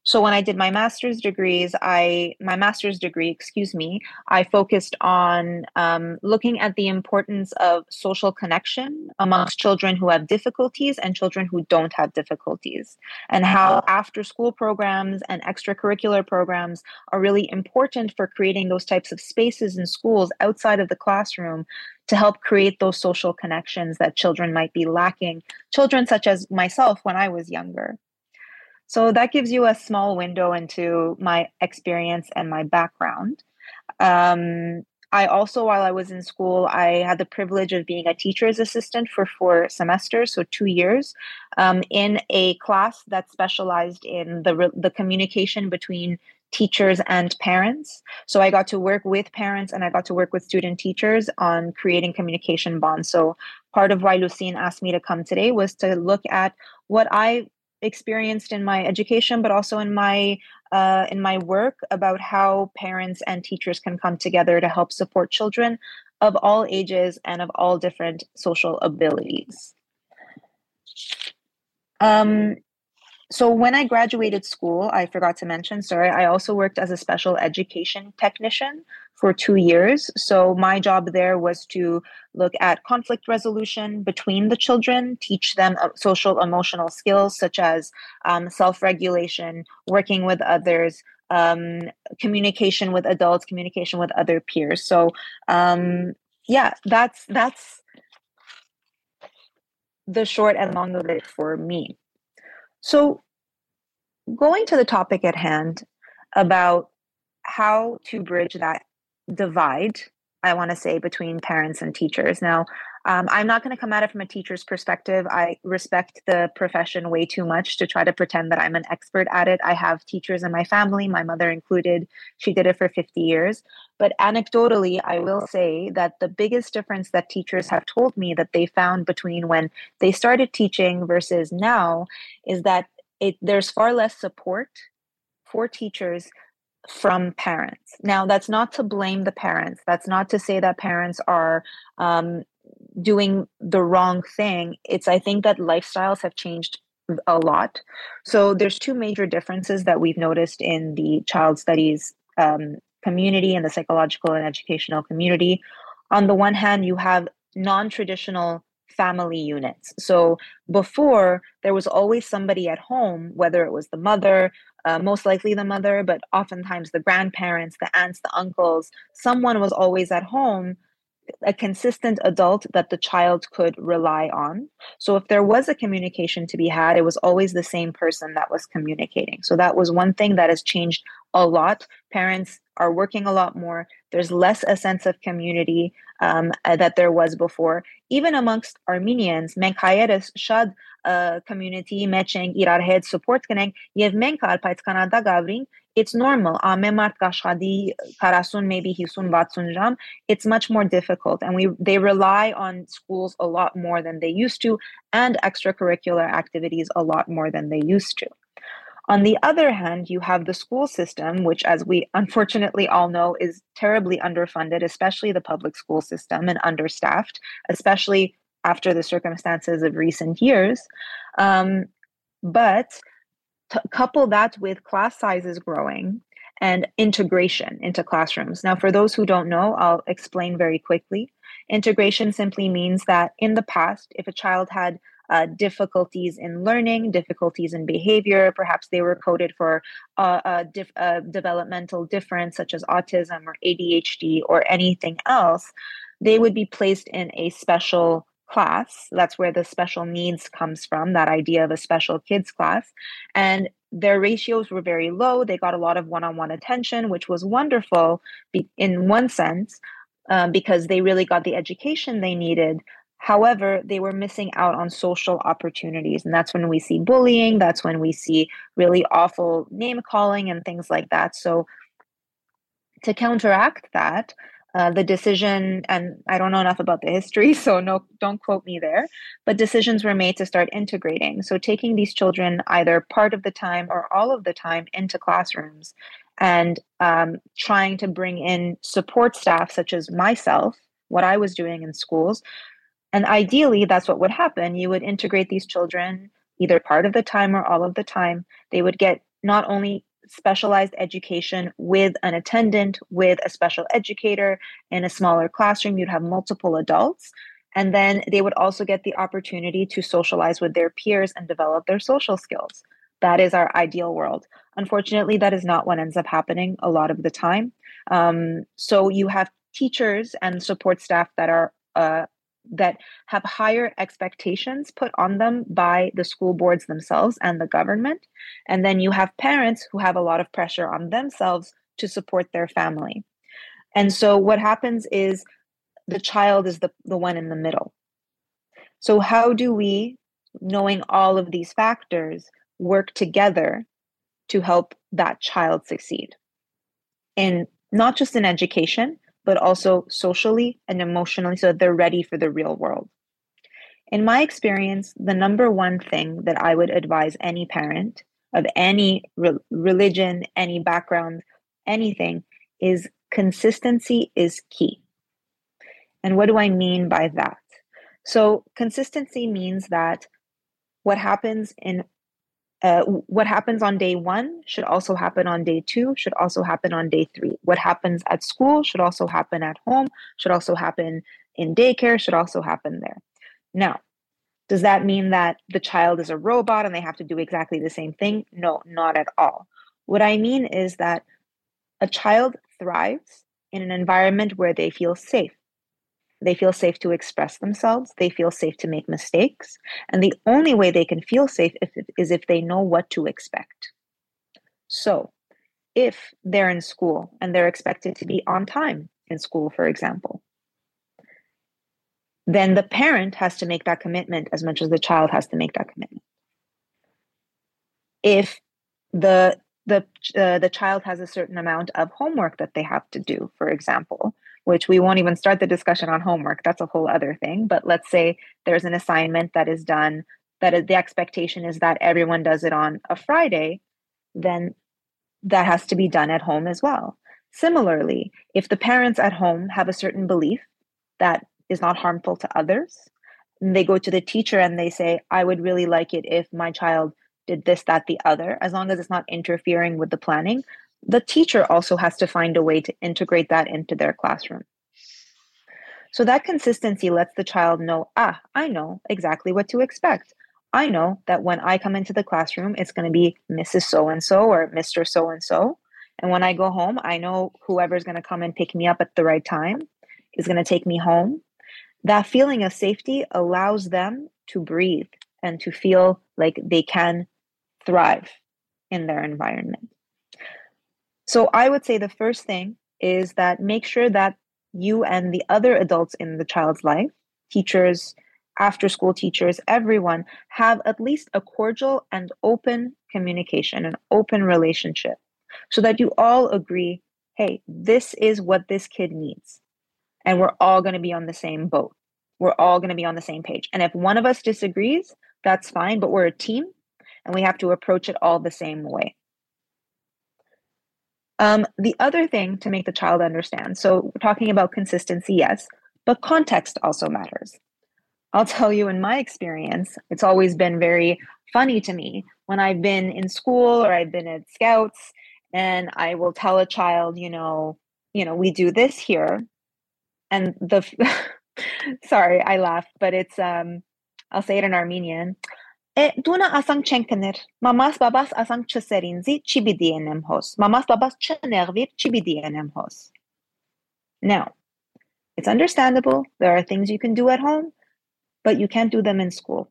So when I did my master's degrees, I my master's degree, excuse me, I focused on um, looking at the importance of social connection amongst children who have difficulties and children who don't have difficulties, and how after school programs and extracurricular programs are really important for creating those types of spaces in schools outside of the classroom to help create those social connections that children might be lacking. Children such as myself when I was younger. So that gives you a small window into my experience and my background. Um, I also, while I was in school, I had the privilege of being a teacher's assistant for four semesters, so two years, um, in a class that specialized in the the communication between teachers and parents. So I got to work with parents and I got to work with student teachers on creating communication bonds. So part of why Lucine asked me to come today was to look at what I experienced in my education, but also in my uh, in my work about how parents and teachers can come together to help support children of all ages and of all different social abilities. Um, so when I graduated school, I forgot to mention, sorry, I also worked as a special education technician for two years. So my job there was to look at conflict resolution between the children, teach them uh, social emotional skills such as um, self regulation, working with others, um, communication with adults, communication with other peers. So um, yeah, that's that's the short and long of it for me. So going to the topic at hand about how to bridge that divide I want to say between parents and teachers. Now, um, I'm not going to come at it from a teacher's perspective. I respect the profession way too much to try to pretend that I'm an expert at it. I have teachers in my family, my mother included. She did it for 50 years. But anecdotally, I will say that the biggest difference that teachers have told me that they found between when they started teaching versus now is that it, there's far less support for teachers from parents. Now, that's not to blame the parents. That's not to say that parents are um, doing the wrong thing. It's, I think, that lifestyles have changed a lot. So, there's two major differences that we've noticed in the child studies um, community and the psychological and educational community. On the one hand, you have non traditional family units. So before, there was always somebody at home, whether it was the mother, uh, most likely the mother, but oftentimes the grandparents, the aunts, the uncles, someone was always at home, a consistent adult that the child could rely on. So if there was a communication to be had, it was always the same person that was communicating. So that was one thing that has changed a lot. Parents are working a lot more. There's less a sense of community um, uh, that there was before. Even amongst Armenians, Menkhayeres Shad uh, community, Mecheng, Irarhed support Kaneng, Yev Menkal Paitskana Dagavring, it's normal ամեն մարդ կաշխատի 40 maybe 50 60 ժամ it's much more difficult and we they rely on schools a lot more than they used to and extracurricular activities a lot more than they used to on the other hand, you have the school system, which, as we unfortunately all know, is terribly underfunded, especially the public school system, and understaffed, especially after the circumstances of recent years. Um, but to couple that with class sizes growing and integration into classrooms. Now, for those who don't know, I'll explain very quickly. Integration simply means that in the past, if a child had uh, difficulties in learning, difficulties in behavior. Perhaps they were coded for a, dif- a developmental difference, such as autism or ADHD or anything else. They would be placed in a special class. That's where the special needs comes from, that idea of a special kids class. And their ratios were very low. They got a lot of one on one attention, which was wonderful in one sense, um, because they really got the education they needed. However, they were missing out on social opportunities. And that's when we see bullying, that's when we see really awful name calling and things like that. So, to counteract that, uh, the decision, and I don't know enough about the history, <laughs> so no, don't quote me there. But decisions were made to start integrating. So taking these children either part of the time or all of the time into classrooms, and um, trying to bring in support staff such as myself, what I was doing in schools. And ideally, that's what would happen. You would integrate these children either part of the time or all of the time. They would get not only specialized education with an attendant, with a special educator in a smaller classroom. You'd have multiple adults. And then they would also get the opportunity to socialize with their peers and develop their social skills. That is our ideal world. Unfortunately, that is not what ends up happening a lot of the time. Um, so you have teachers and support staff that are uh, that have higher expectations put on them by the school boards themselves and the government. And then you have parents who have a lot of pressure on themselves to support their family. And so what happens is the child is the, the one in the middle. So, how do we, knowing all of these factors, work together to help that child succeed? In not just in education, but also socially and emotionally so that they're ready for the real world. In my experience, the number one thing that I would advise any parent of any re- religion, any background, anything is consistency is key. And what do I mean by that? So, consistency means that what happens in uh, what happens on day one should also happen on day two, should also happen on day three. What happens at school should also happen at home, should also happen in daycare, should also happen there. Now, does that mean that the child is a robot and they have to do exactly the same thing? No, not at all. What I mean is that a child thrives in an environment where they feel safe. They feel safe to express themselves. They feel safe to make mistakes. And the only way they can feel safe if, is if they know what to expect. So, if they're in school and they're expected to be on time in school, for example, then the parent has to make that commitment as much as the child has to make that commitment. If the the uh, the child has a certain amount of homework that they have to do, for example, which we won't even start the discussion on homework. That's a whole other thing. But let's say there's an assignment that is done, that is, the expectation is that everyone does it on a Friday, then that has to be done at home as well. Similarly, if the parents at home have a certain belief that is not harmful to others, they go to the teacher and they say, I would really like it if my child did this, that, the other, as long as it's not interfering with the planning, the teacher also has to find a way to integrate that into their classroom. So that consistency lets the child know, ah, I know exactly what to expect. I know that when I come into the classroom, it's going to be Mrs. So and so or Mr. So and so. And when I go home, I know whoever's going to come and pick me up at the right time is going to take me home. That feeling of safety allows them to breathe and to feel like they can thrive in their environment. So I would say the first thing is that make sure that you and the other adults in the child's life, teachers, after school teachers, everyone have at least a cordial and open communication, an open relationship, so that you all agree hey, this is what this kid needs. And we're all going to be on the same boat. We're all going to be on the same page. And if one of us disagrees, that's fine, but we're a team and we have to approach it all the same way. Um, the other thing to make the child understand so, we're talking about consistency, yes, but context also matters. I'll <laughs> tell you, in my experience, it's always been very funny to me when I've been in school or I've been at scouts and I will tell a child, you know, you know, we do this here. And the <laughs> sorry, I laugh, but it's um I'll say it in Armenian. E duna ասանք չեն կներ։ Մամաս բաբաս ասանք չսեր ինձի, չի բիդի ենեմ հոս։ Մամաս բաբաս չներվիր, չի բիդի ենեմ հոս։ Now, it's understandable. There are things you can do at home, but you can't do them in school.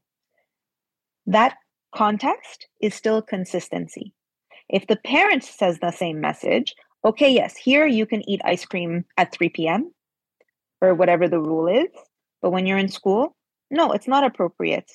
That context is still consistency. If the parent says the same message, okay, yes, here you can eat ice cream at 3 p.m. or whatever the rule is, but when you're in school, no, it's not appropriate.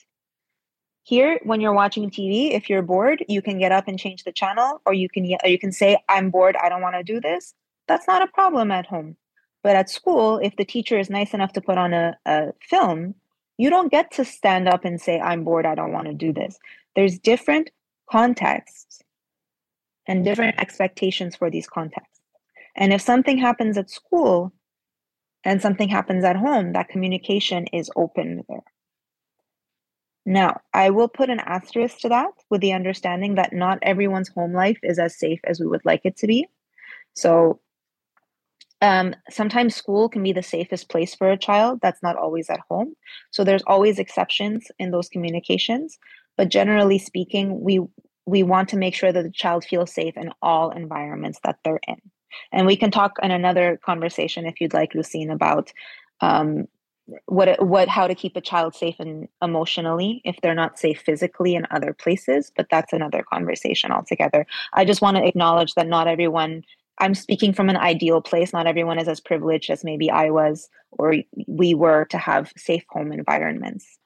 Here, when you're watching TV, if you're bored, you can get up and change the channel, or you can or you can say, "I'm bored. I don't want to do this." That's not a problem at home. But at school, if the teacher is nice enough to put on a, a film, you don't get to stand up and say, I'm bored, I don't want to do this. There's different contexts and different expectations for these contexts. And if something happens at school and something happens at home, that communication is open there. Now, I will put an asterisk to that with the understanding that not everyone's home life is as safe as we would like it to be. So um, sometimes school can be the safest place for a child. That's not always at home. So there's always exceptions in those communications. But generally speaking, we we want to make sure that the child feels safe in all environments that they're in. And we can talk in another conversation if you'd like, Lucine, about um, what what how to keep a child safe and emotionally if they're not safe physically in other places. But that's another conversation altogether. I just want to acknowledge that not everyone I'm speaking from an ideal place. Not everyone is as privileged as maybe I was or we were to have safe home environments.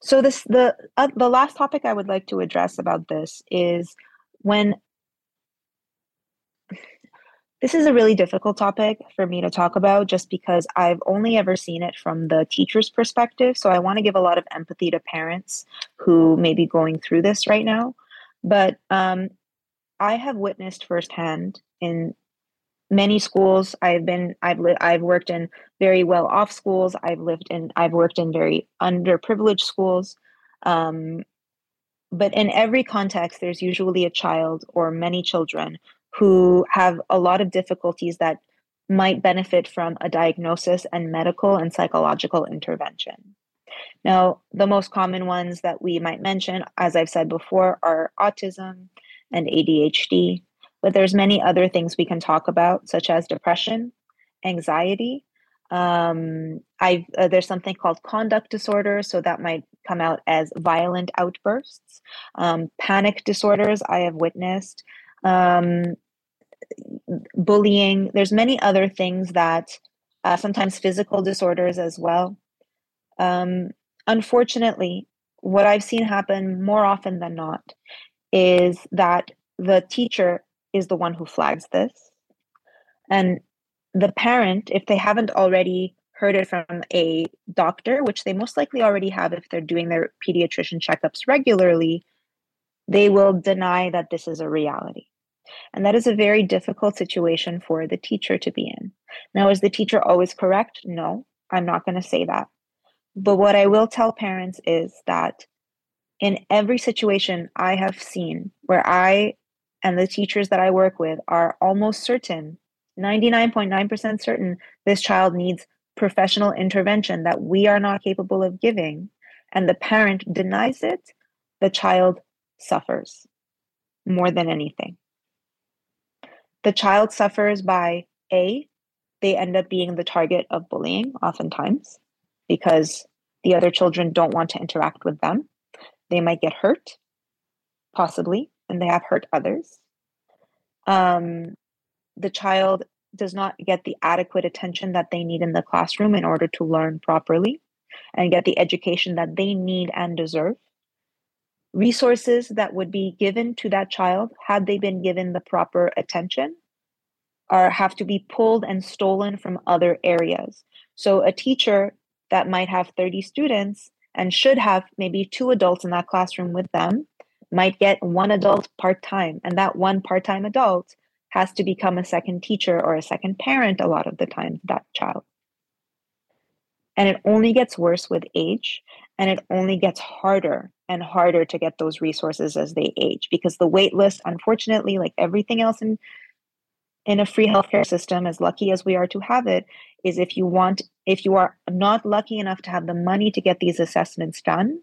So this the uh, the last topic I would like to address about this is when this is a really difficult topic for me to talk about just because I've only ever seen it from the teacher's perspective. So I want to give a lot of empathy to parents who may be going through this right now. But um, I have witnessed firsthand in many schools i've been i've li- i've worked in very well off schools i've lived in i've worked in very underprivileged schools um, but in every context there's usually a child or many children who have a lot of difficulties that might benefit from a diagnosis and medical and psychological intervention now the most common ones that we might mention as i've said before are autism and adhd but there's many other things we can talk about, such as depression, anxiety. Um, I uh, there's something called conduct disorder, so that might come out as violent outbursts. Um, panic disorders I have witnessed. Um, bullying. There's many other things that uh, sometimes physical disorders as well. Um, unfortunately, what I've seen happen more often than not is that the teacher is the one who flags this. And the parent, if they haven't already heard it from a doctor, which they most likely already have if they're doing their pediatrician checkups regularly, they will deny that this is a reality. And that is a very difficult situation for the teacher to be in. Now, is the teacher always correct? No, I'm not going to say that. But what I will tell parents is that in every situation I have seen where I and the teachers that I work with are almost certain, 99.9% certain, this child needs professional intervention that we are not capable of giving, and the parent denies it, the child suffers more than anything. The child suffers by A, they end up being the target of bullying oftentimes because the other children don't want to interact with them. They might get hurt, possibly and they have hurt others. Um, the child does not get the adequate attention that they need in the classroom in order to learn properly and get the education that they need and deserve. Resources that would be given to that child, had they been given the proper attention, are have to be pulled and stolen from other areas. So a teacher that might have 30 students and should have maybe two adults in that classroom with them might get one adult part time, and that one part time adult has to become a second teacher or a second parent a lot of the time that child. And it only gets worse with age, and it only gets harder and harder to get those resources as they age because the wait list, unfortunately, like everything else in in a free healthcare system, as lucky as we are to have it, is if you want, if you are not lucky enough to have the money to get these assessments done,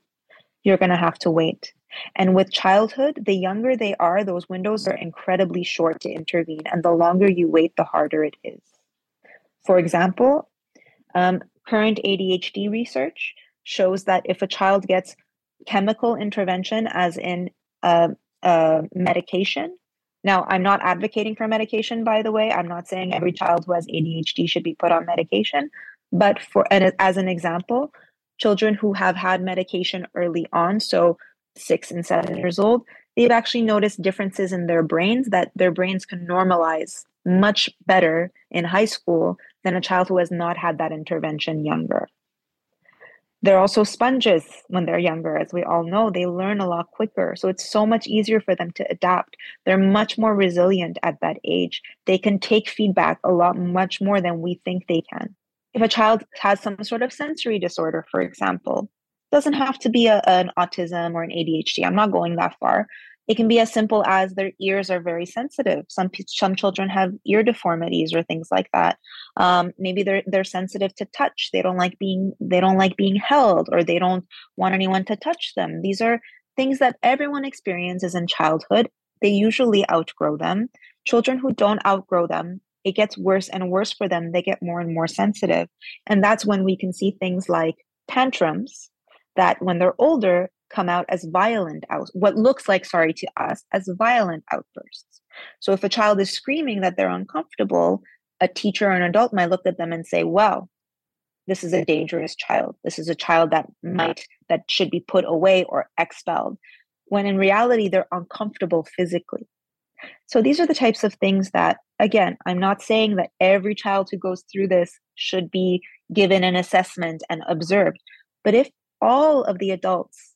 you're going to have to wait. And with childhood, the younger they are, those windows are incredibly short to intervene. And the longer you wait, the harder it is. For example, um, current ADHD research shows that if a child gets chemical intervention, as in uh, uh, medication, now I'm not advocating for medication, by the way. I'm not saying every child who has ADHD should be put on medication, but for and as an example, children who have had medication early on, so six and seven years old, they've actually noticed differences in their brains that their brains can normalize much better in high school than a child who has not had that intervention younger. They're also sponges when they're younger. As we all know, they learn a lot quicker. So it's so much easier for them to adapt. They're much more resilient at that age. They can take feedback a lot much more than we think they can. If a child has some sort of sensory disorder, for example, doesn't have to be a, an autism or an ADHD. I'm not going that far. It can be as simple as their ears are very sensitive. Some some children have ear deformities or things like that. Um, maybe they're they're sensitive to touch. They don't like being they don't like being held, or they don't want anyone to touch them. These are things that everyone experiences in childhood. They usually outgrow them. Children who don't outgrow them, it gets worse and worse for them. They get more and more sensitive, and that's when we can see things like tantrums that when they're older come out as violent out what looks like sorry to us as violent outbursts. So if a child is screaming that they're uncomfortable a teacher or an adult might look at them and say well this is a dangerous child. This is a child that might that should be put away or expelled when in reality they're uncomfortable physically. So these are the types of things that again i'm not saying that every child who goes through this should be given an assessment and observed but if all of the adults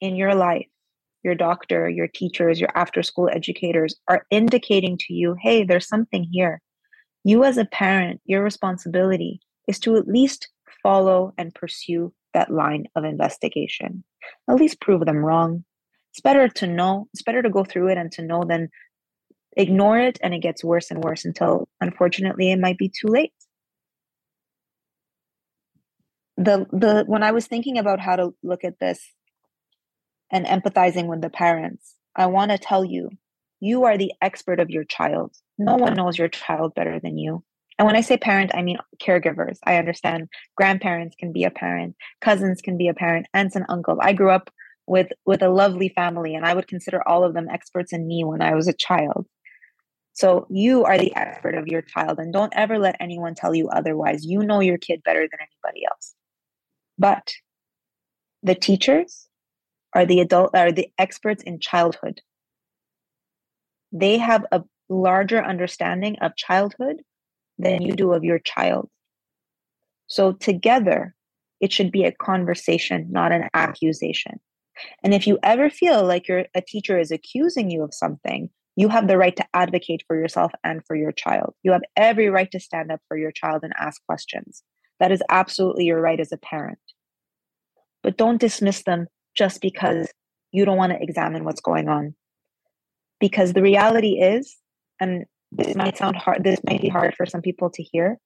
in your life, your doctor, your teachers, your after school educators are indicating to you, hey, there's something here. You, as a parent, your responsibility is to at least follow and pursue that line of investigation. At least prove them wrong. It's better to know, it's better to go through it and to know than ignore it and it gets worse and worse until unfortunately it might be too late the the when i was thinking about how to look at this and empathizing with the parents, I want to tell you, you are the expert of your child. No one knows your child better than you. And when I say parent, I mean caregivers. I understand grandparents can be a parent, cousins can be a parent, aunts and uncles. I grew up with with a lovely family and I would consider all of them experts in me when I was a child. So you are the expert of your child and don't ever let anyone tell you otherwise. You know your kid better than anybody else. But the teachers, are the adult are the experts in childhood. They have a larger understanding of childhood than you do of your child. So together, it should be a conversation, not an accusation. And if you ever feel like your a teacher is accusing you of something, you have the right to advocate for yourself and for your child. You have every right to stand up for your child and ask questions. That is absolutely your right as a parent. But don't dismiss them just because you don't want to examine what's going on. Because the reality is, and this might sound hard, this might be hard for some people to hear.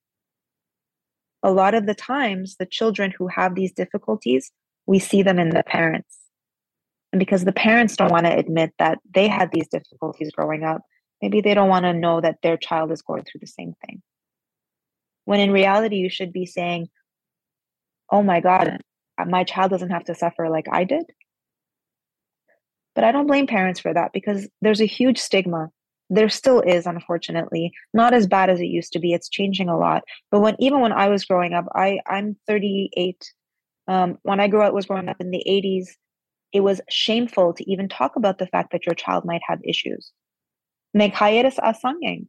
A lot of the times, the children who have these difficulties, we see them in the parents. And because the parents don't want to admit that they had these difficulties growing up, maybe they don't want to know that their child is going through the same thing. When in reality, you should be saying, Oh my God, uh, my child doesn't have to suffer like I did. But I don't blame parents for that because there's a huge stigma. There still is, unfortunately, not as bad as it used to be. It's changing a lot. But when even when I was growing up, I I'm 38. Um, when I grew up was growing up in the 80s, it was shameful to even talk about the fact that your child might have issues. asangeng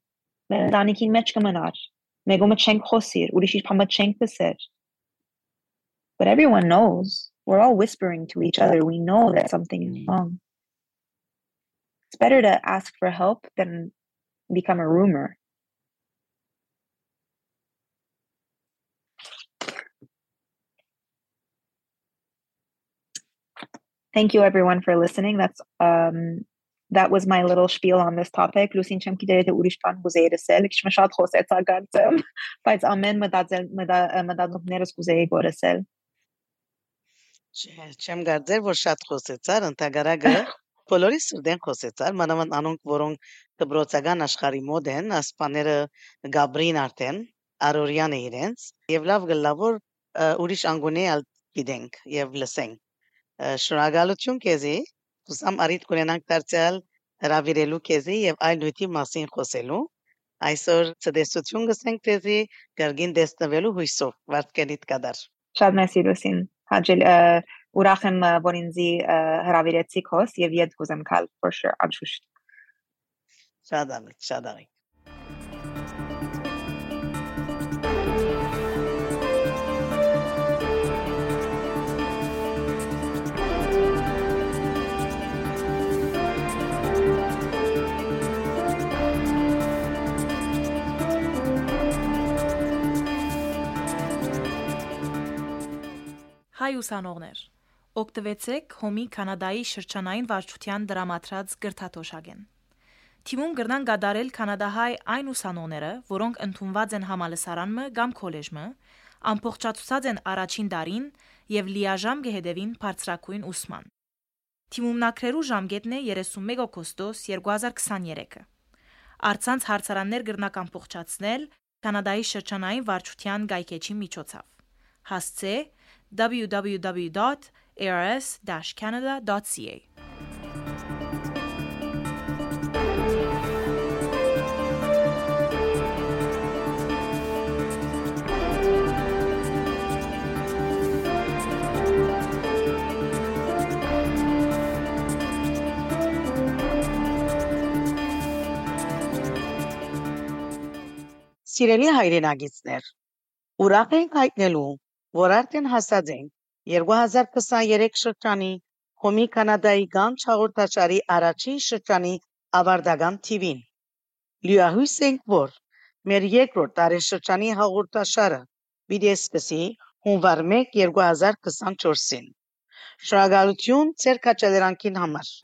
but everyone knows. We're all whispering to each other. We know that something is wrong. It's better to ask for help than become a rumor. Thank you everyone for listening. That's um that was my little spiel on this topic. Լուսին չեմ գիտեր թե ուրիշ բան կուզեի լսել, քիչ շատ խոսեցա գարցեմ, բայց ամեն մտածել մտածումներս կուզեի գորսել։ Չէ, չեմ կարծեր, որ շատ խոսեցար, ընդհանրակը բոլորի սրտեն խոսեցար, մանավանդ անոնք, որոնք դբրոցական աշխարհի մոդ են, ասպաները գաբրին արդեն, արորյան է իրենց, եւ լավ գլա որ ը, ուրիշ անգունե ալ գիտենք եւ լսենք։ Ը, Շնորհակալություն քեզի, ուսամ արիտ կունենանք դարձյալ հravirելու քեզի եւ այլ նույնի մասին խոսելու։ Այսօր ցտեսություն գսենք քեզի, գարգին դեսնվելու հույսով, վարդկենիտ կդար։ Շատ մեսի Լուսին։ Հաջել ուրախ եմ ը, որ ինձի ը, հրավիրեցիք հոս եւ իդ կուզեմ կալ for sure անշուշտ։ Շատ ամիտ, շատ ամիտ։ Հայ ուսանողներ, օգտվեցեք Հոմի Կանադայի շրջանային վարչության դրամատրած գրթաթոշակեն։ Թիմում գրնան գդարել կանադահայ այն ուսանողները, որոնք ընդունված են համալսարանմը կամ քոլեջմը, ամբողջացուցած են առաջին դարին եւ լիաժամ կհետևին բարձրակույն ուսման։ Թիմումնակրերու ժամկետն է 31 օգոստոս 2023-ը։ Արցանց հարցարաններ գրնակ ամբողջացնել Կանադայի շրջանային վարչության գայքեջի միջոցով։ Հասցե www.ars-canada.ca Սիրելի հայրենագիտներ, ուրախ ենք հայտնելու, որ արդեն հասած ենք 2023 շրջանի Հոմի Կանադայի գանչ հաղորդաշարի առաջին շրջանի ավարտական թիվին։ Լիահույս ենք, որ մեր երկրորդ տարեշրջանի հաղորդաշարը պիտի սկսի հունվար 1 2024-ին։ Շնորհակալություն ձեր քաջալերանքին համար։